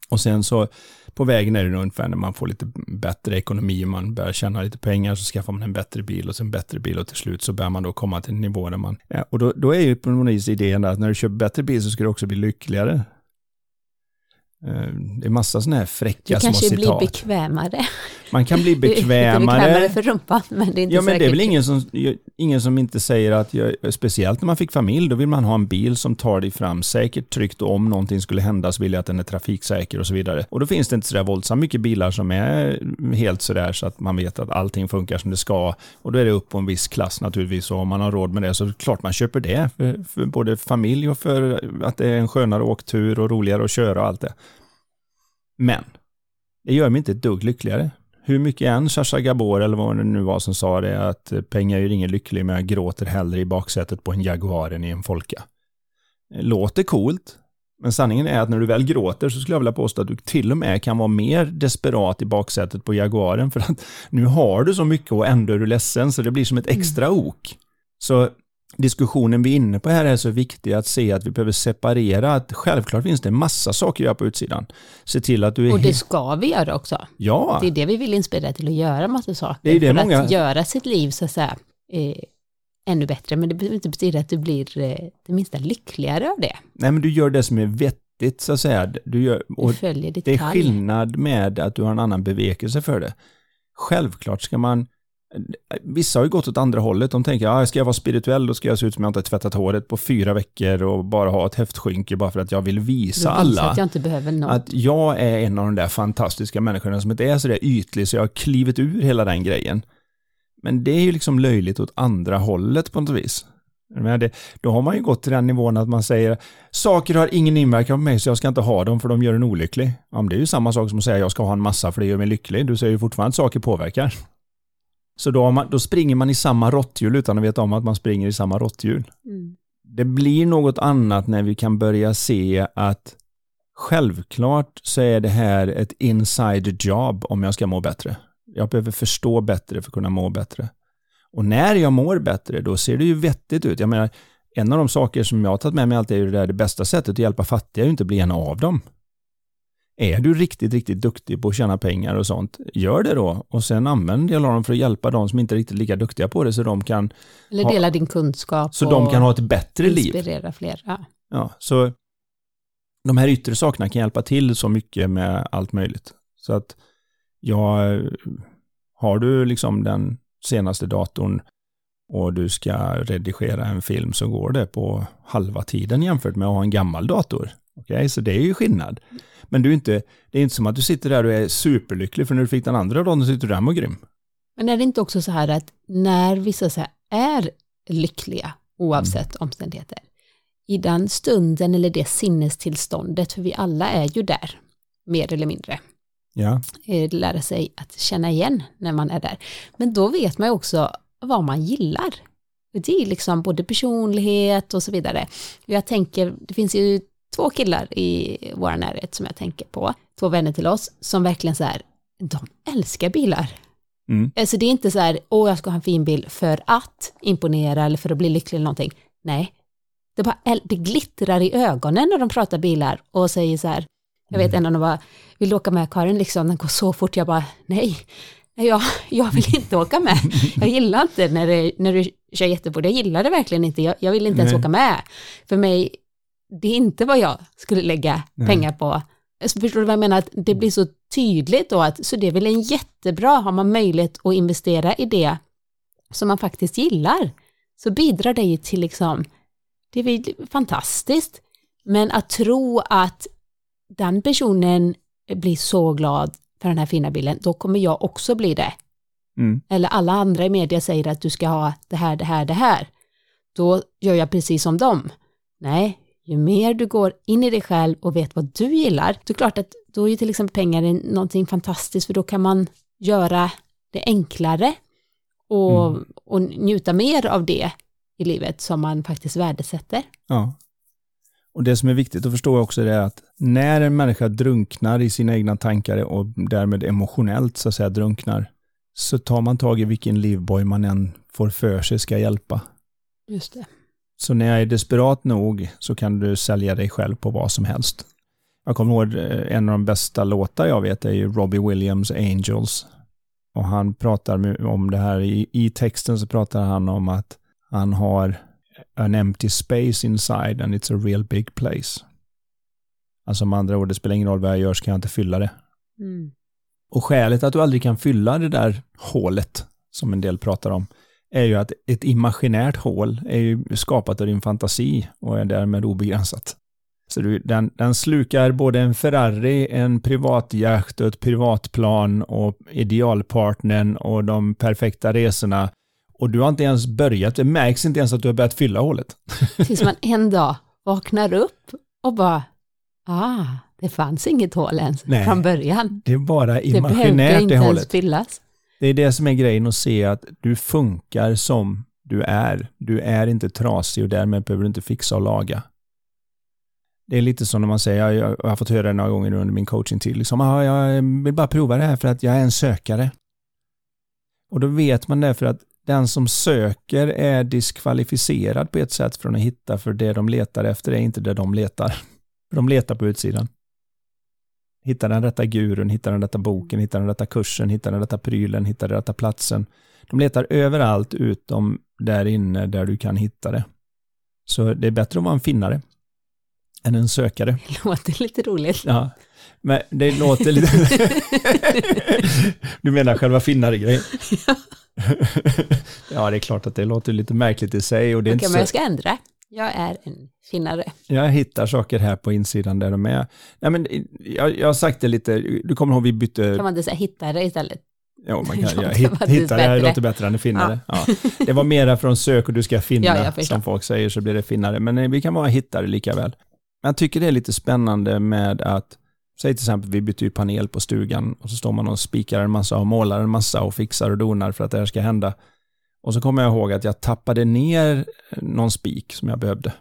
Och sen så på vägen är det ungefär när man får lite bättre ekonomi, och man börjar tjäna lite pengar, så skaffar man en bättre bil och sen bättre bil och till slut så börjar man då komma till en nivå där man... Ja, och då, då är ju på något vis idén att när du köper bättre bil så ska du också bli lyckligare. Eh, Det är massa sådana här Du fräcka små kanske blir citat. bekvämare. Man kan bli [laughs] Du är lite bekvämare bekvämare. för rumpan, men det är inte Ja, men det är säkert. väl ingen som, ingen som inte säger att, jag, speciellt när man fick familj, då vill man ha en bil som tar dig fram säkert, tryggt och om någonting skulle hända så vill jag att den är trafiksäker och så vidare. Och då finns det inte sådär våldsamt mycket bilar som är helt sådär så att man vet att allting funkar som det ska. Och då är det upp på en viss klass naturligtvis och om man har råd med det så klart man köper det. För, för både familj och för att det är en skönare åktur och roligare att köra och allt det. Men det gör mig inte ett dugg lyckligare. Hur mycket än Sasha Gabor eller vad det nu var som sa det, att eh, pengar gör ingen lycklig, men jag gråter hellre i baksätet på en Jaguar än i en Folka. Eh, låter coolt, men sanningen är att när du väl gråter så skulle jag vilja påstå att du till och med kan vara mer desperat i baksätet på Jaguaren för att nu har du så mycket och ändå är du ledsen så det blir som ett extra ok. Så diskussionen vi är inne på här är så viktig att se att vi behöver separera att självklart finns det en massa saker att göra på utsidan. Se till att du är... Och det ska vi göra också. ja, Det är det vi vill inspirera till att göra massa saker. Det är det för många- att göra sitt liv så att säga eh, ännu bättre. Men det behöver inte betyda att du blir eh, det minsta lyckligare av det. nej men du gör det som är vettigt så att säga. Du gör, Du följer ditt det är skillnad med att du har en annan bevekelse för det. Självklart ska man Vissa har ju gått åt andra hållet. De tänker, ah, ska jag vara spirituell då ska jag se ut som jag inte har tvättat håret på fyra veckor och bara ha ett häftskynke bara för att jag vill visa alla att jag inte behöver något. att jag är en av de där fantastiska människorna som inte är så där ytlig så jag har klivit ur hela den grejen. Men det är ju liksom löjligt åt andra hållet på något vis. Det, då har man ju gått till den nivån att man säger saker har ingen inverkan på mig så jag ska inte ha dem för de gör en olycklig. Ja, det är ju samma sak som att säga jag ska ha en massa för det gör mig lycklig. Du säger ju fortfarande att saker påverkar. Så då, man, då springer man i samma råtthjul utan att veta om att man springer i samma råtthjul Mm. det blir något annat när vi kan börja se att självklart så är det här ett inside job om jag ska må bättre. Jag behöver förstå bättre för att kunna må bättre. Och när jag mår bättre, då ser det ju vettigt ut. Jag menar, en av de saker som jag har tagit med mig alltid är ju det där det bästa sättet att hjälpa fattiga är ju inte att bli en av dem. Är du riktigt, riktigt duktig på att tjäna pengar och sånt, gör det då. Och sen använd del av dem för att hjälpa de som inte är riktigt lika duktiga på det så de kan, Eller ha- dela din kunskap så de kan ha ett bättre liv. inspirera fler. Ja. Ja, så de här yttre sakerna kan hjälpa till så mycket med allt möjligt. Så att jag, har du liksom den senaste datorn och du ska redigera en film så går det på halva tiden jämfört med att ha en gammal dator. Okej, Okay? Så det är ju skillnad. Men du är inte, det är inte som att du sitter där och är superlycklig för när du fick den andra dagen sitter du där och grym. Men är det inte också så här att när vissa så är lyckliga oavsett mm. omständigheter, i den stunden eller det sinnestillståndet, för vi alla är ju där, mer eller mindre. Ja. Eh, lära sig att känna igen när man är där. Men då vet man ju också vad man gillar. Det är liksom både personlighet och så vidare. Jag tänker, det finns ju två killar i vår närhet som jag tänker på, två vänner till oss, som verkligen så här, de älskar bilar. Mm. Alltså det är inte så här, åh jag ska ha en fin bil för att imponera eller för att bli lycklig eller någonting. Nej, det, bara, det glittrar i ögonen när de pratar bilar och säger så här, jag vet mm. en av dem bara, vill du åka med Karin liksom, den går så fort, jag bara, nej, jag, jag vill inte åka med. Jag gillar inte när, det, när du kör jättefort, jag gillar det verkligen inte, jag, jag vill inte ens åka med. För mig, det är inte vad jag skulle lägga nej. pengar på. Så förstår du vad jag menar? Att det blir så tydligt då att, så det är väl en jättebra, har man möjlighet att investera i det som man faktiskt gillar, så bidrar det ju till liksom, det är fantastiskt. Men att tro att den personen blir så glad för den här fina bilden, då kommer jag också bli det. Mm. Eller alla andra i media säger att du ska ha det här, det här, det här. Då gör jag precis som dem. Nej, ju mer du går in i dig själv och vet vad du gillar, då är det klart att då är ju till exempel pengar någonting fantastiskt för då kan man göra det enklare och, mm. och njuta mer av det i livet som man faktiskt värdesätter. Ja. Och det som är viktigt att förstå också är att när en människa drunknar i sina egna tankar och därmed emotionellt så att säga drunknar, så tar man tag i vilken livboj man än får för sig ska hjälpa. Just det. Så när jag är desperat nog så kan du sälja dig själv på vad som helst. Jag kommer ihåg eh, en av de bästa låtar jag vet är ju Robbie Williams Angels. Och han pratar om det här, i, i texten så pratar han om att han har an empty space inside and it's a real big place. Alltså med andra ord, det spelar ingen roll vad jag gör så kan jag inte fylla det. Mm. Och skälet att du aldrig kan fylla det där hålet, som en del pratar om, är ju att ett imaginärt hål är ju skapat av din fantasi och är därmed obegränsat. Så du, den, den slukar både en Ferrari, en privatjakt och ett privatplan och idealpartnern och de perfekta resorna. Och du har inte ens börjat, det märks inte ens att du har börjat fylla hålet. [laughs] Tills man en dag vaknar upp och bara, ah, det fanns inget hål ens Nej, från början. Det är bara imaginärt det, det inte hålet. Ens fyllas. Det är det som är grejen att se att du funkar som du är. Du är inte trasig och därmed behöver du inte fixa och laga. Det är lite som när man säger, jag, har fått höra det några gånger under min coachingtid, liksom, ah, jag vill bara prova det här för att jag är en sökare. Och då vet man det för att den som söker är diskvalificerad på ett sätt från att hitta, för det de letar efter är inte det de letar. De letar på utsidan. Hitta den rätta gurun, hitta den rätta boken, hitta den rätta kursen, hitta den rätta prylen, hitta den rätta platsen. De letar överallt utom där inne där du kan hitta det. Så det är bättre att vara en finnare än en sökare. Det låter lite roligt. Ja, men det låter lite... [laughs] du menar själva finnare-grejen? [laughs] Ja. [laughs] ja, det är klart att det låter lite märkligt i sig. Och det är Okej, inte men jag ska ändra. Jag är en finnare. Jag hittar saker här på insidan där de är. Nej, men jag, jag har sagt det lite, du kommer ihåg vi bytte... Kan man inte säga hittare istället? Jo, man kan, [laughs] jag hit, hittare låter bättre än finnare. Ja. Ja. Det var mera från sök och du ska finna, ja, som folk säger, så blir det finnare. Men eh, vi kan vara hittare lika väl. Jag tycker det är lite spännande med att, säg till exempel vi byter ju panel på stugan och så står man och spikar en massa och målar en massa och fixar och donar för att det här ska hända. Och så kommer jag ihåg att jag tappade ner någon spik som jag behövde.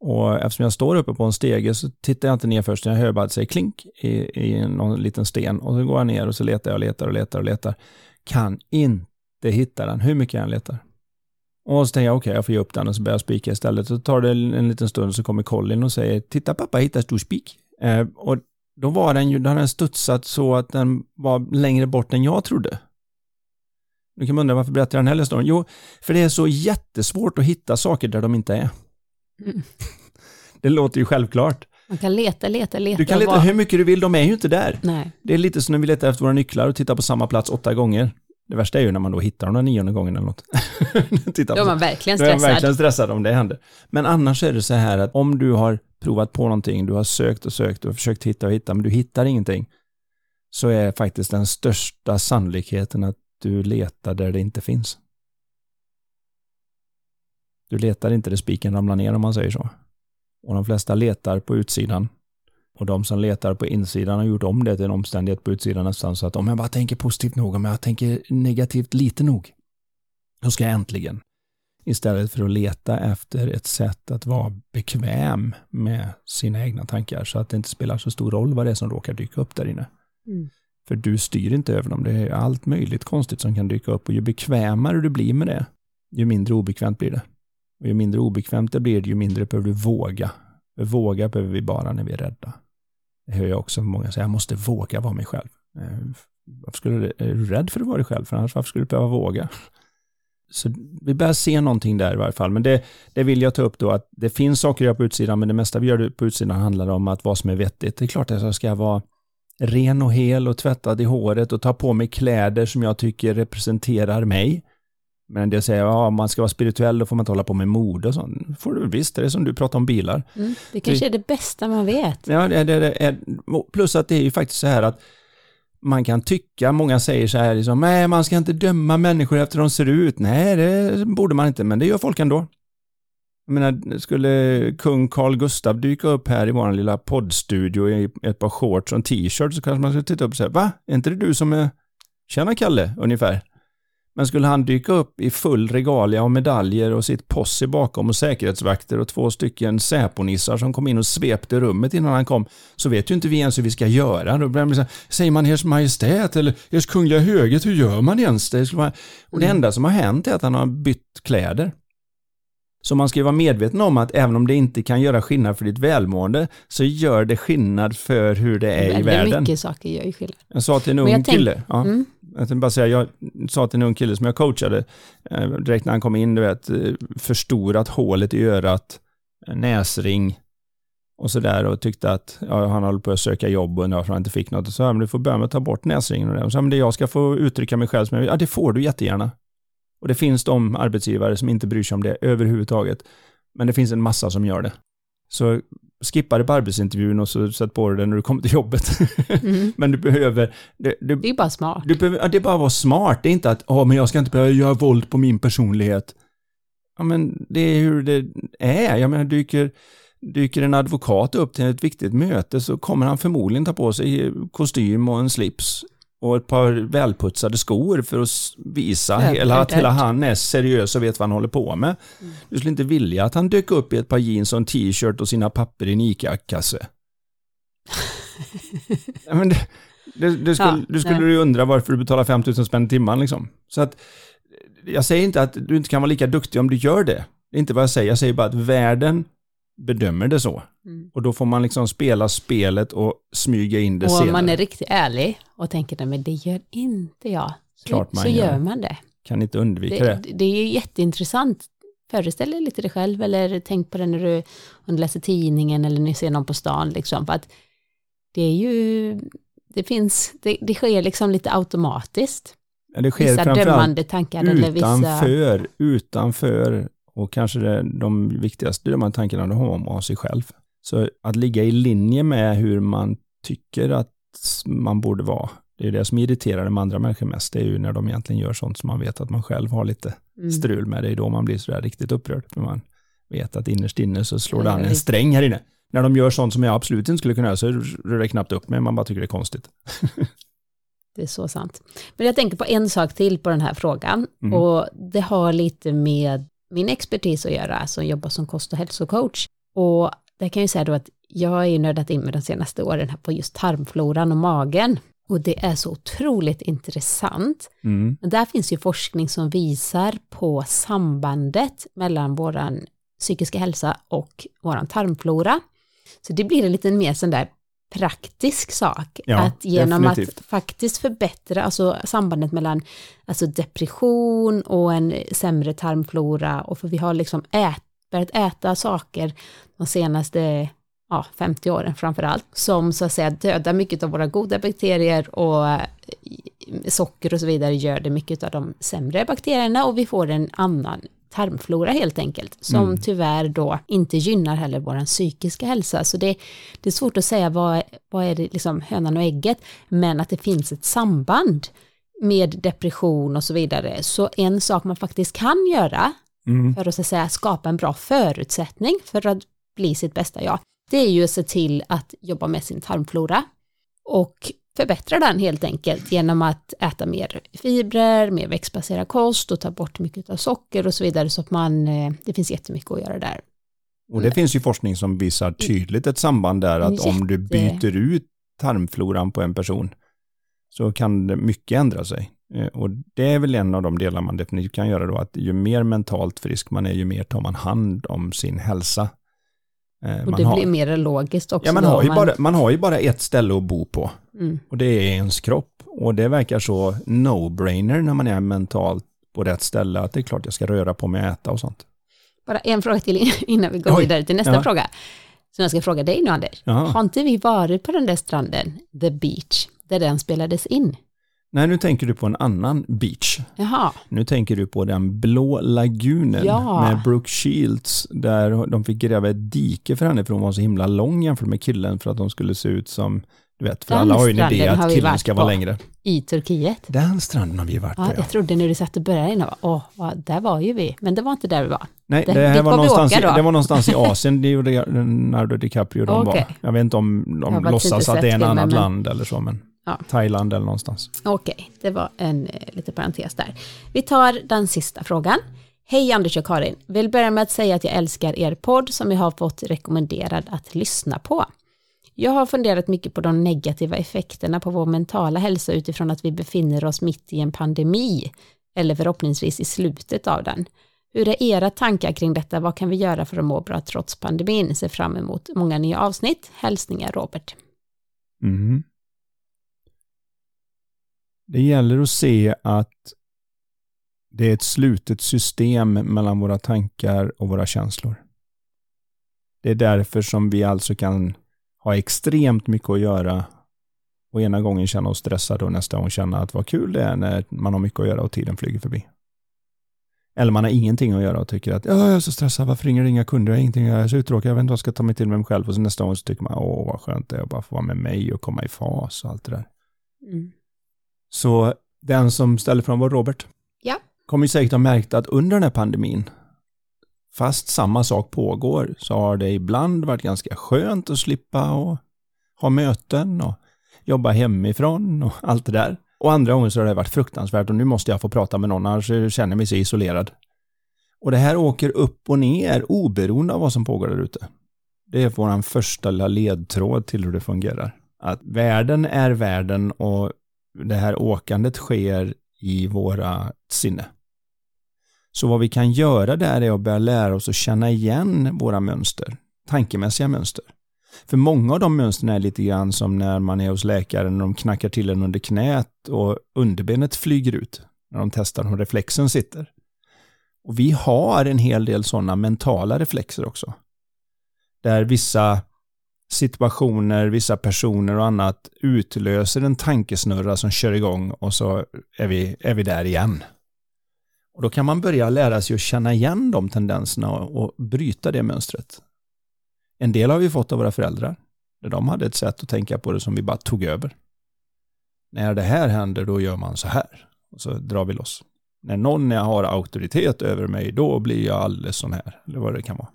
Och eftersom jag står uppe på en stege så tittar jag inte ner först, jag hör bara att det säger klink i, i någon liten sten. Och så går jag ner och så letar jag och letar och letar och letar. Kan inte hitta den, hur mycket jag än letar. Och så tänker jag, okej, okay, jag får ge upp den och så börjar jag spika istället. Så tar det en liten stund så kommer Colin och säger, titta pappa, hittar stor spik. Eh, och då var den ju, då hade den studsat så att den var längre bort än jag trodde. Nu kan man undra varför berättar jag den här historien? Jo, för det är så jättesvårt att hitta saker där de inte är. Mm. [laughs] Det låter ju självklart. Man kan leta, leta, leta. Du kan leta var... hur mycket du vill, de är ju inte där. Nej. Det är lite som när vi letar efter våra nycklar och tittar på samma plats åtta gånger. Det värsta är ju när man då hittar dem den nionde gången eller något. [laughs] då är man verkligen stressad. Då är man verkligen stressad om det händer. Men annars är det så här att om du har provat på någonting, du har sökt och sökt och försökt hitta och hitta, men du hittar ingenting, så är faktiskt den största sannolikheten att du letar där det inte finns. Du letar inte där spiken ramlar ner om man säger så. Och de flesta letar på utsidan. Och de som letar på insidan har gjort om det till en omständighet på utsidan nästan så att om jag bara tänker positivt nog, om jag tänker negativt lite nog, då ska jag äntligen. Istället för att leta efter ett sätt att vara bekväm med sina egna tankar så att det inte spelar så stor roll vad det är som råkar dyka upp där inne. Mm. För du styr inte över dem. Det är allt möjligt konstigt som kan dyka upp och ju bekvämare du blir med det, ju mindre obekvämt blir det. Och ju mindre obekvämt det blir, ju mindre behöver du våga. För Våga behöver vi bara när vi är rädda. Det hör jag också många säga, jag måste våga vara mig själv. Eh, varför skulle du, är du rädd för att vara dig själv? För annars varför skulle du behöva våga? Så vi börjar se någonting där i varje fall. Men det, det vill jag ta upp då att det finns saker att göra på utsidan, men det mesta vi gör på utsidan handlar om att vad som är vettigt. Det är klart att jag ska vara ren och hel och tvättad i håret och ta på mig kläder som jag tycker representerar mig. Men det säger, ja, man ska vara spirituell då får man inte hålla på med mode och sånt. får du visst, det är som du pratar om bilar. Mm, det kanske är det bästa man vet. Ja, det, det, det plus att det är ju faktiskt så här att man kan tycka, många säger så här, liksom, nej man ska inte döma människor efter hur de ser ut. Nej, det borde man inte, men det gör folk ändå. Jag menar, skulle kung Carl Gustav dyka upp här i vår lilla poddstudio i ett par shorts och en t-shirt så kanske man skulle titta upp och säga, va? Är inte det du som är, tjena Kalle, ungefär? Men skulle han dyka upp i full regalia och medaljer och sitt posse bakom och säkerhetsvakter och två stycken säponissar som kom in och svepte rummet innan han kom, så vet ju inte vi ens hur vi ska göra. Då blir så här, säger man Ers Majestät eller Ers Kungliga Höghet, hur gör man ens det? Och det mm. enda som har hänt är att han har bytt kläder. Så man ska ju vara medveten om att även om det inte kan göra skillnad för ditt välmående, så gör det skillnad för hur det är Väldigt i världen. Väldigt mycket saker gör ju skillnad. Jag sa till en ung kille, ja, mm. jag bara säga, jag sa till en ung kille som jag coachade, eh, direkt när han kom in, du vet, eh, förstorat hålet i örat, näsring och sådär och tyckte att ja, han håller på att söka jobb och undrar varför han inte fick något. Så sa men du får börja med att ta bort näsringen och det. Och så men det jag ska få uttrycka mig själv som jag vill, ja det får du jättegärna. Och det finns de arbetsgivare som inte bryr sig om det överhuvudtaget. Men det finns en massa som gör det. Så skippa det på arbetsintervjun och så sätt på det när du kommer till jobbet. [laughs] Mm. men du behöver... Du, du, det är bara smart. Du behöver, ja, det är bara att vara smart. Det är inte att, ja men jag ska inte behöva göra våld på min personlighet. Ja men det är hur det är. Jag menar dyker, dyker en advokat upp till ett viktigt möte så kommer han förmodligen ta på sig kostym och en slips och ett par välputsade skor för att visa hela, att hela han är seriös och vet vad han håller på med. Mm. Du skulle inte vilja att han dök upp i ett par jeans och en t-shirt och sina papper i en ICA-kasse. [laughs] Men det, det, det skulle, ja, du skulle ju undra varför du betalar 5000 spänn i timmen liksom. Så att, jag säger inte att du inte kan vara lika duktig om du gör det. Det är inte vad jag säger, jag säger bara att världen bedömer det så. Mm. Och då får man liksom spela spelet och smyga in det och senare. Och om man är riktigt ärlig och tänker, men det gör inte jag. Så, så gör. gör man det. Kan inte undvika det. Det, det är ju jätteintressant. Föreställ dig lite det själv eller tänk på det när du, när du läser tidningen eller när du ser någon på stan. Liksom, för att det är ju, det finns, det, det sker liksom lite automatiskt. Ja, det sker vissa dömande tankar eller vissa... Utanför, utanför och kanske det, de viktigaste de här tankarna de har om sig själv. Så att ligga i linje med hur man tycker att man borde vara, det är det som irriterar de andra människor mest, det är ju när de egentligen gör sånt som man vet att man själv har lite mm. strul med, det är då man blir sådär riktigt upprörd, för man vet att innerst inne så slår det an en sträng här inne. När de gör sånt som jag absolut inte skulle kunna göra så rör det knappt upp mig, man bara tycker det är konstigt. [laughs] Det är så sant. Men jag tänker på en sak till på den här frågan mm. och det har lite med min expertis att göra, som jobbar som kost och hälsocoach. Och det kan jag säga då att jag har ju nördat in mig de senaste åren här på just tarmfloran och magen. Och det är så otroligt intressant. Mm. Men där finns ju forskning som visar på sambandet mellan våran psykiska hälsa och våran tarmflora. Så det blir en lite mer sån där praktisk sak. Ja, att genom definitivt. att faktiskt förbättra alltså sambandet mellan alltså depression och en sämre tarmflora och för vi har liksom ät, börjat äta saker de senaste ja, 50 åren framför allt, som så att säga dödar mycket av våra goda bakterier och eh, socker och så vidare gör det mycket av de sämre bakterierna och vi får en annan tarmflora helt enkelt, som Mm. tyvärr då inte gynnar heller vår psykiska hälsa. Så det, det är svårt att säga vad, vad är det liksom hönan och ägget, men att det finns ett samband med depression och så vidare. Så en sak man faktiskt kan göra Mm. för att så att säga, skapa en bra förutsättning för att bli sitt bästa jag, det är ju att se till att jobba med sin tarmflora och förbättra den helt enkelt genom att äta mer fibrer, mer växtbaserad kost och ta bort mycket av socker och så vidare så att man, eh, det finns jättemycket att göra där. Och det finns ju forskning som visar tydligt ett samband där att om du byter ut tarmfloran på en person så kan mycket ändra sig. Eh, Och det är väl en av de delar man definitivt kan göra då, att ju mer mentalt frisk man är, ju mer tar man hand om sin hälsa. Eh, Och Man det har, blir mer logiskt också. ja, man, då, har ju om bara, man har ju bara ett ställe att bo på Mm. och det är ens kropp. Och det verkar så no-brainer när man är mentalt på rätt ställe, att det är klart jag ska röra på mig och äta och sånt. Bara en fråga till [laughs] innan vi går Oj. vidare till nästa Ja. fråga. Så jag ska fråga dig nu Anders. Jaha. Har inte vi varit på den där stranden, The Beach, där den spelades in? Nej, nu tänker du på en annan beach. Jaha, Nu tänker du på den blå lagunen Ja. med Brooke Shields där de fick gräva ett dike för henne för hon var så himla lång jämfört med killen för att de skulle se ut som, du vet, för Den alla har ju en idé att killen ska vara på. längre. i Turkiet. Den stranden har vi varit på, Ja, ja. jag trodde när du satt och började innan, åh, där var ju vi, men det var inte där vi var. Nej, det- det, här var någonstans, i, det var någonstans i Asien, det gjorde Leonardo DiCaprio de Okej. var. Jag vet inte om de låtsas att det är en annat land eller så, men Ja. Thailand eller någonstans. Okej, det var en eh, liten parentes där. Vi tar den sista frågan. Hej Anders och Karin, vill börja med att säga att jag älskar er podd som jag har fått rekommenderad att lyssna på. Jag har funderat mycket på de negativa effekterna på vår mentala hälsa utifrån att vi befinner oss mitt i en pandemi, eller förhoppningsvis i slutet av den. Hur är era tankar kring detta? Vad kan vi göra för att må bra trots pandemin? Ser fram emot många nya avsnitt. Hälsningar Robert. Mm. Det gäller att se att det är ett slutet system mellan våra tankar och våra känslor. Det är därför som vi alltså kan ha extremt mycket att göra och ena gången känna oss stressade och nästa gång känna att vad kul det är när man har mycket att göra och tiden flyger förbi. Eller man har ingenting att göra och tycker att jag är så stressad, varför ringer det inga kunder, jag har ingenting att göra, jag är så uttråkad, jag vet inte vad jag ska ta mig till med mig själv och så nästa gång så tycker man åh vad skönt det är att bara få vara med mig och komma i fas och allt det där. Mm. Så den som ställer frågan var Robert. Ja. Kommer ju säkert ha märkt att under den här pandemin, fast samma sak pågår, så har det ibland varit ganska skönt att slippa och ha möten och jobba hemifrån och [laughs] allt det där. Och andra gånger så har det varit fruktansvärt och nu måste jag få prata med någon, annars känner jag mig så isolerad. Och det här åker upp och ner oberoende av vad som pågår där ute. Det är vår första lilla ledtråd till hur det fungerar. Att världen är världen och det här åkandet sker i våra sinne. Så vad vi kan göra där är att börja lära oss att känna igen våra mönster, tankemässiga mönster. För många av de mönstren är lite grann som när man är hos läkaren och de knackar till en under knät och underbenet flyger ut när de testar hur reflexen sitter. Och vi har en hel del sådana mentala reflexer också. Där vissa situationer, vissa personer och annat utlöser en tankesnurra som kör igång och så är vi, är vi där igen. Och då kan man börja lära sig att känna igen de tendenserna och, och bryta det mönstret. En del har vi fått av våra föräldrar. Där de hade ett sätt att tänka på det som vi bara tog över. När det här händer, då gör man så här. Och så drar vi loss. När någon har auktoritet över mig, då blir jag alldeles sån här. Eller vad det kan vara.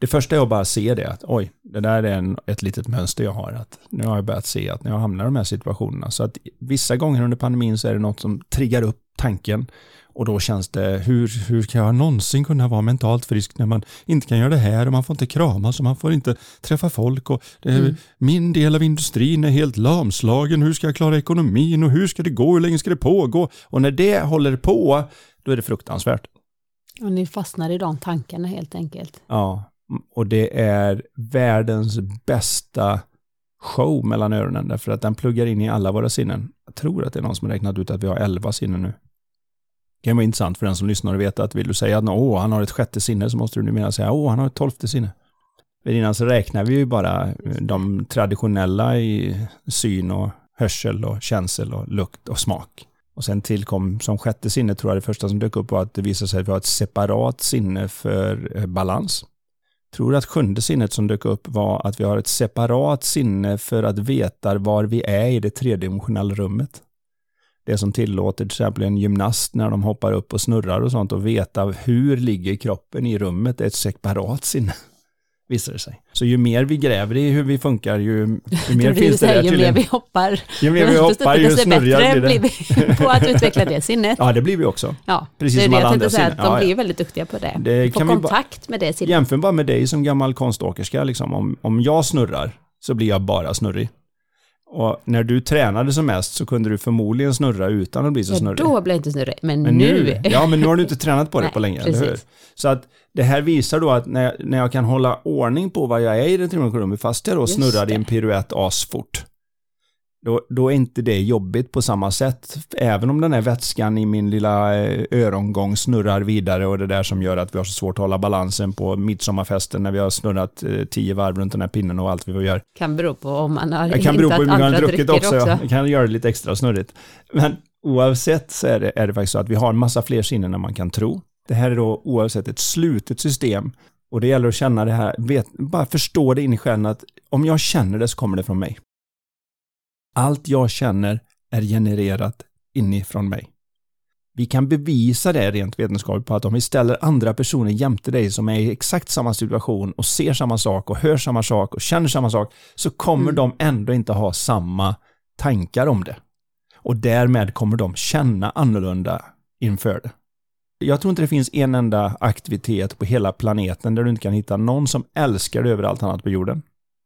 Det första är att bara se det, att oj, det där är en, ett litet mönster jag har. Att nu har jag börjat se att när jag hamnar i de här situationerna. Så att vissa gånger under pandemin så är det något som triggar upp tanken. Och då känns det, hur, hur kan jag någonsin kunna vara mentalt frisk när man inte kan göra det här och man får inte kramas och man får inte träffa folk och det, Mm. min del av industrin är helt lamslagen, hur ska jag klara ekonomin och hur ska det gå, hur länge ska det pågå? Och när det håller på, då är det fruktansvärt. Och ni fastnar i de tankarna helt enkelt. Ja, och det är världens bästa show mellan öronen därför att den pluggar in i alla våra sinnen. Jag tror att det är någon som har räknat ut att vi har elva sinnen nu. Det kan vara intressant för den som lyssnar och vet att vill du säga att åh, han har ett sjätte sinne så måste du numera säga åh, han har ett tolfte sinne. Men innan så räknar vi ju bara eh, de traditionella i syn och hörsel och känsel och lukt och smak. Och sen tillkom som sjätte sinne, tror jag det första som dök upp var att det visade sig att vi har ett separat sinne för eh, balans. Tror du att sjunde sinnet som dök upp var att vi har ett separat sinne för att veta var vi är i det tredimensionella rummet. Det som tillåter till exempel en gymnast när de hoppar upp och snurrar och sånt och veta hur ligger kroppen i rummet är ett separat sinne visar det sig. Så ju mer vi gräver i hur vi funkar, ju, ju [laughs] mer finns det där Ju mer vi hoppar, ju, mer vi hoppar, ju snurrigare blir vi på att utveckla det sinnet. Ja, det blir vi också. Ja, Precis det är som alla andra sinnen. de Ja, blir väldigt duktiga på det. Det Få bara- kontakt med det sinnet. Jämför bara med dig som gammal konståkerska, liksom. om, om jag snurrar så blir jag bara snurrig. Och när du tränade som mest så kunde du förmodligen snurra utan att bli så Ja, snurrig. då blir jag inte snurrig, men, Men nu. nu, ja men nu har du inte tränat på det Nej, på länge, eller hur? precis. Så att det här visar då att när jag, när jag kan hålla ordning på vad jag är i tredimensionella rummet, fast jag då Just snurrar i en piruett asfort, då, då är inte det jobbigt på samma sätt. Även om den här vätskan i min lilla eh, örongång snurrar vidare och det där som gör att vi har så svårt att hålla balansen på midsommarfesten när vi har snurrat eh, tio varv runt den här pinnen och allt vi gör. Kan bero på om man har Det kan bero på hur mycket man har druckit också. Ja. Det kan göra det lite extra snurrigt. Men oavsett så är det, är det faktiskt så att vi har en massa fler sinnen än man kan tro. Det här är då oavsett ett slutet system. Och det gäller att känna det här, vet, bara förstå det in i själv att om jag känner det så kommer det från mig. Allt jag känner är genererat inifrån mig. Vi kan bevisa det rent vetenskapligt på att om vi ställer andra personer jämte dig som är i exakt samma situation och ser samma sak och hör samma sak och känner samma sak så kommer Mm. de ändå inte ha samma tankar om det. Och därmed kommer de känna annorlunda inför det. Jag tror inte det finns en enda aktivitet på hela planeten där du inte kan hitta någon som älskar det över allt annat på jorden.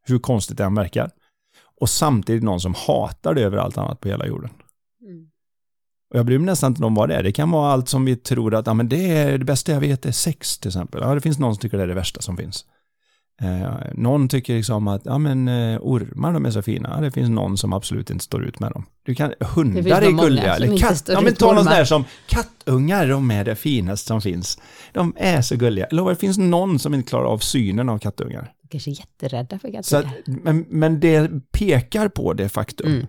Hur konstigt det än verkar. Och samtidigt någon som hatar det över allt annat på hela jorden. Mm. Och jag bryr mig nästan inte om vad det är. Det kan vara allt som vi tror att ja, men det är det bästa jag vet är sex till exempel. Ja, det finns någon som tycker det är det värsta som finns. Eh, någon tycker liksom att ja, men, eh, ormar de är så fina. Ja, det finns någon som absolut inte står ut med dem. Du kan, hundar är gulliga. Eller katt, ja, men ta någon sån där som kattungar, de är det finaste som finns. De är så gulliga. Eller det finns någon som inte klarar av synen av kattungar. Kanske jätterädda för Så att, men, men det pekar på det faktum Mm.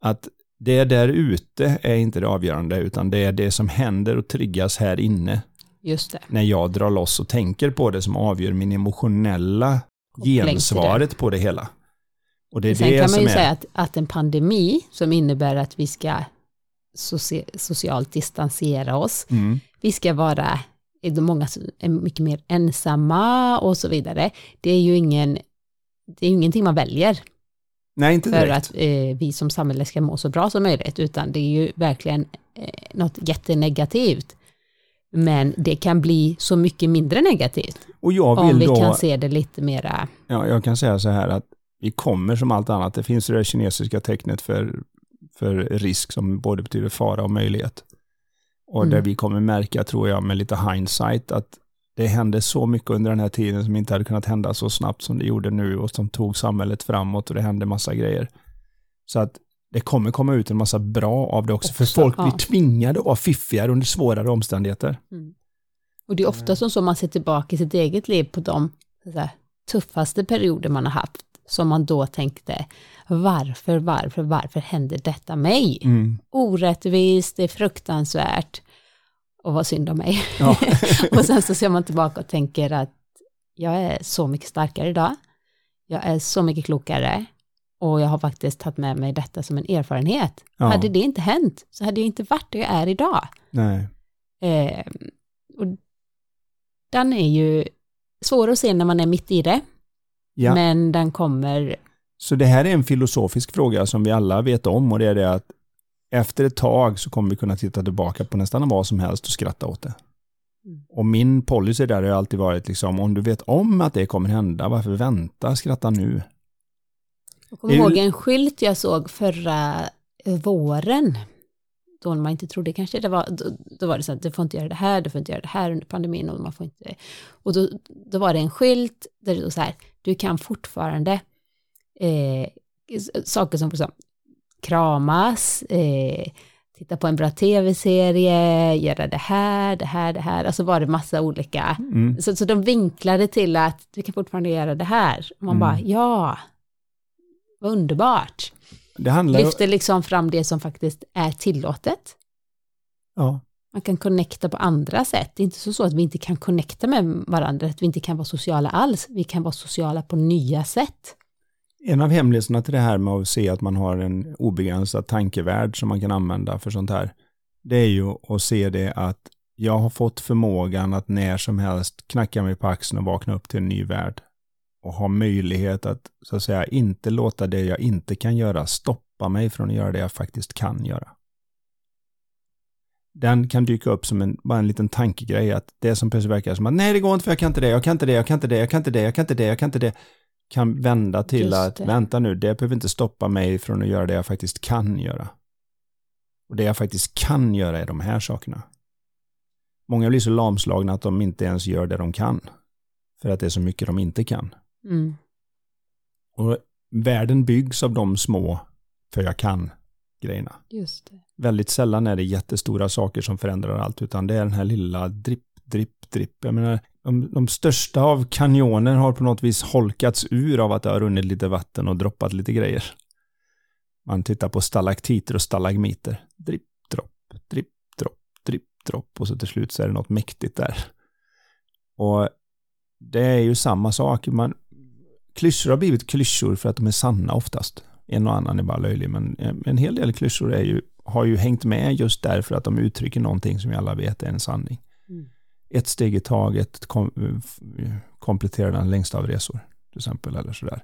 att det där ute är inte det avgörande utan det är det som händer och triggas här inne Just det. när jag drar loss och tänker på det som avgör min emotionella gensvaret på det hela. Och det är Sen det kan man ju är... säga att, att en pandemi som innebär att vi ska soci, socialt distansera oss, Mm, vi ska vara, är det många som är mycket mer ensamma och så vidare, det är ju ingen, det är ingenting man väljer nej, inte för direkt. att eh, vi som samhälle ska må så bra som möjligt, utan det är ju verkligen eh, något jättenegativt. Men det kan bli så mycket mindre negativt Och jag om vi då... kan se det lite mera, Ja, jag kan säga så här att vi kommer som allt annat. Det finns det kinesiska tecknet för, för risk som både betyder fara och möjlighet. Och Mm. där vi kommer märka, tror jag, med lite hindsight, att det hände så mycket under den här tiden som inte hade kunnat hända så snabbt som det gjorde nu och som tog samhället framåt och det hände massa grejer. Så att det kommer komma ut en massa bra av det också, för Också, folk ja. blir tvingade att vara fiffigare under svårare omständigheter. Och det är ofta som så man ser tillbaka i sitt eget liv på de säga, tuffaste perioder man har haft, som man då tänkte, varför, varför, varför händer detta mig? Mm. Orättvist, det är fruktansvärt, och vad synd om mig. Ja. [laughs] och sen så ser man tillbaka och tänker att jag är så mycket starkare idag, jag är så mycket klokare, och jag har faktiskt tagit med mig detta som en erfarenhet. Ja. Hade det inte hänt, så hade jag inte varit där jag är idag. Nej. Eh, och den är ju svår att se när man är mitt i det, Ja. men den kommer, Så det här är en filosofisk fråga som vi alla vet om och det är det att efter ett tag så kommer vi kunna titta tillbaka på nästan vad som helst och skratta åt det. Mm. Och min policy där har alltid varit liksom, om du vet om att det kommer hända, varför vänta, skratta nu? jag kommer ihåg en skylt jag såg förra våren, då man inte trodde kanske det var, då, då var det så att du får inte göra det här, du får inte göra det här under pandemin och man får inte, och då, då var det en skylt där det stod så här, du kan fortfarande eh, saker som liksom, kramas, eh, titta på en bra tv-serie, göra det här, det här, det här, alltså var det massa olika, Mm. så, så de vinklade till att du kan fortfarande göra det här. Och man Mm. bara, ja, vad underbart. det handlar Lyfter liksom fram det som faktiskt är tillåtet. Ja, man kan connecta på andra sätt. Det är inte så, så att vi inte kan connecta med varandra, att vi inte kan vara sociala alls. Vi kan vara sociala på nya sätt. En av hemligheterna till det här med att se att man har en obegränsad tankevärld som man kan använda för sånt här, det är ju att se det att jag har fått förmågan att när som helst knacka mig på axeln och vakna upp till en ny värld. Och ha möjlighet att, så att säga, inte låta det jag inte kan göra stoppa mig från att göra det jag faktiskt kan göra. Den kan dyka upp som en, bara en liten tankegrej, att det som plötsligt verkar som att nej, det går inte för jag kan inte det, jag kan inte det, jag kan inte det, jag kan inte det, jag kan inte det, jag kan inte det, kan vända till att vänta nu, det behöver inte stoppa mig från att göra det jag faktiskt kan göra. Och det jag faktiskt kan göra är de här sakerna. Många blir så lamslagna att de inte ens gör det de kan. För att det är så mycket de inte kan. Mm. Och världen byggs av de små för jag kan grejerna. Just det. Väldigt sällan är det jättestora saker som förändrar allt, utan det är den här lilla dripp, dripp, dripp. Jag menar, de, de största av kanjoner har på något vis holkats ur av att det har runnit lite vatten och droppat lite grejer. Man tittar på stalaktiter och stalagmiter. Dripp, dropp, dripp, dropp, dripp, dropp och så till slut så är det något mäktigt där. Och det är ju samma sak. Man, klyschor har blivit klyschor för att de är sanna oftast. En och annan är bara löjlig, men en hel del klyschor är ju, har ju hängt med just därför att de uttrycker någonting som vi alla vet är en sanning. Mm. Ett steg i taget kom, kompletterar den längsta av resor, till exempel, eller sådär.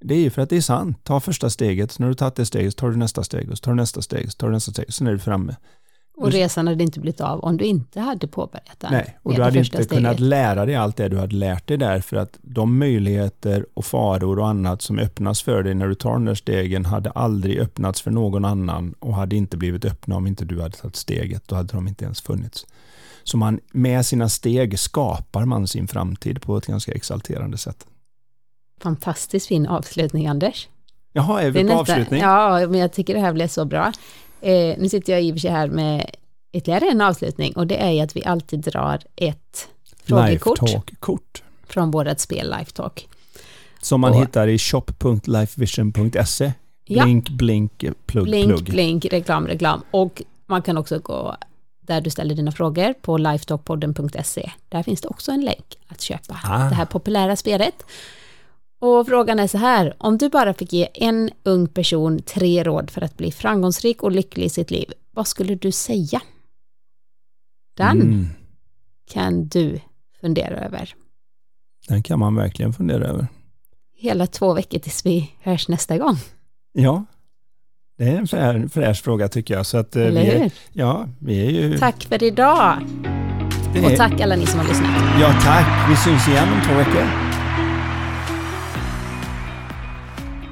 Det är ju för att det är sant. Ta första steget, när du tagit det steget tar du nästa steg och så tar du nästa steg, så tar du nästa steg, sen är du framme. Och resan hade inte blivit av om du inte hade påbörjat den. Nej, och du hade inte kunnat steget. lära dig allt det du hade lärt dig där för att de möjligheter och faror och annat som öppnas för dig när du tar de där stegen hade aldrig öppnats för någon annan och hade inte blivit öppna om inte du hade tagit steget. Då hade de inte ens funnits. Så man, med sina steg skapar man sin framtid på ett ganska exalterande sätt. Fantastiskt fin avslutning, Anders. Jaha, är vi på nästa- avslutning? Ja, men jag tycker det här blev så bra. Eh, nu sitter jag i och för sig här med ytterligare en avslutning och det är ju att vi alltid drar ett frågekort från vårt spel Lifetalk. Som man Och- hittar i shop.lifevision.se. Ja. Blink, blink, plugg, Blink, plugg. blink, reklam, reklam. Och man kan också gå där du ställer dina frågor på lifetalkpodden.se. Där finns det också en länk att köpa Ah. det här populära spelet. Och frågan är så här, om du bara fick ge en ung person tre råd för att bli framgångsrik och lycklig i sitt liv, vad skulle du säga? Den Mm, kan du fundera över. den kan man verkligen fundera över. Hela två veckor tills vi hörs nästa gång, Ja, det är en frä- fräsch fråga tycker jag. Så att, eh, eller vi är, hur? Ja, vi är ju... Tack för idag! det Och är- tack alla ni som har lyssnat. Ja, tack. Vi syns igen om två veckor.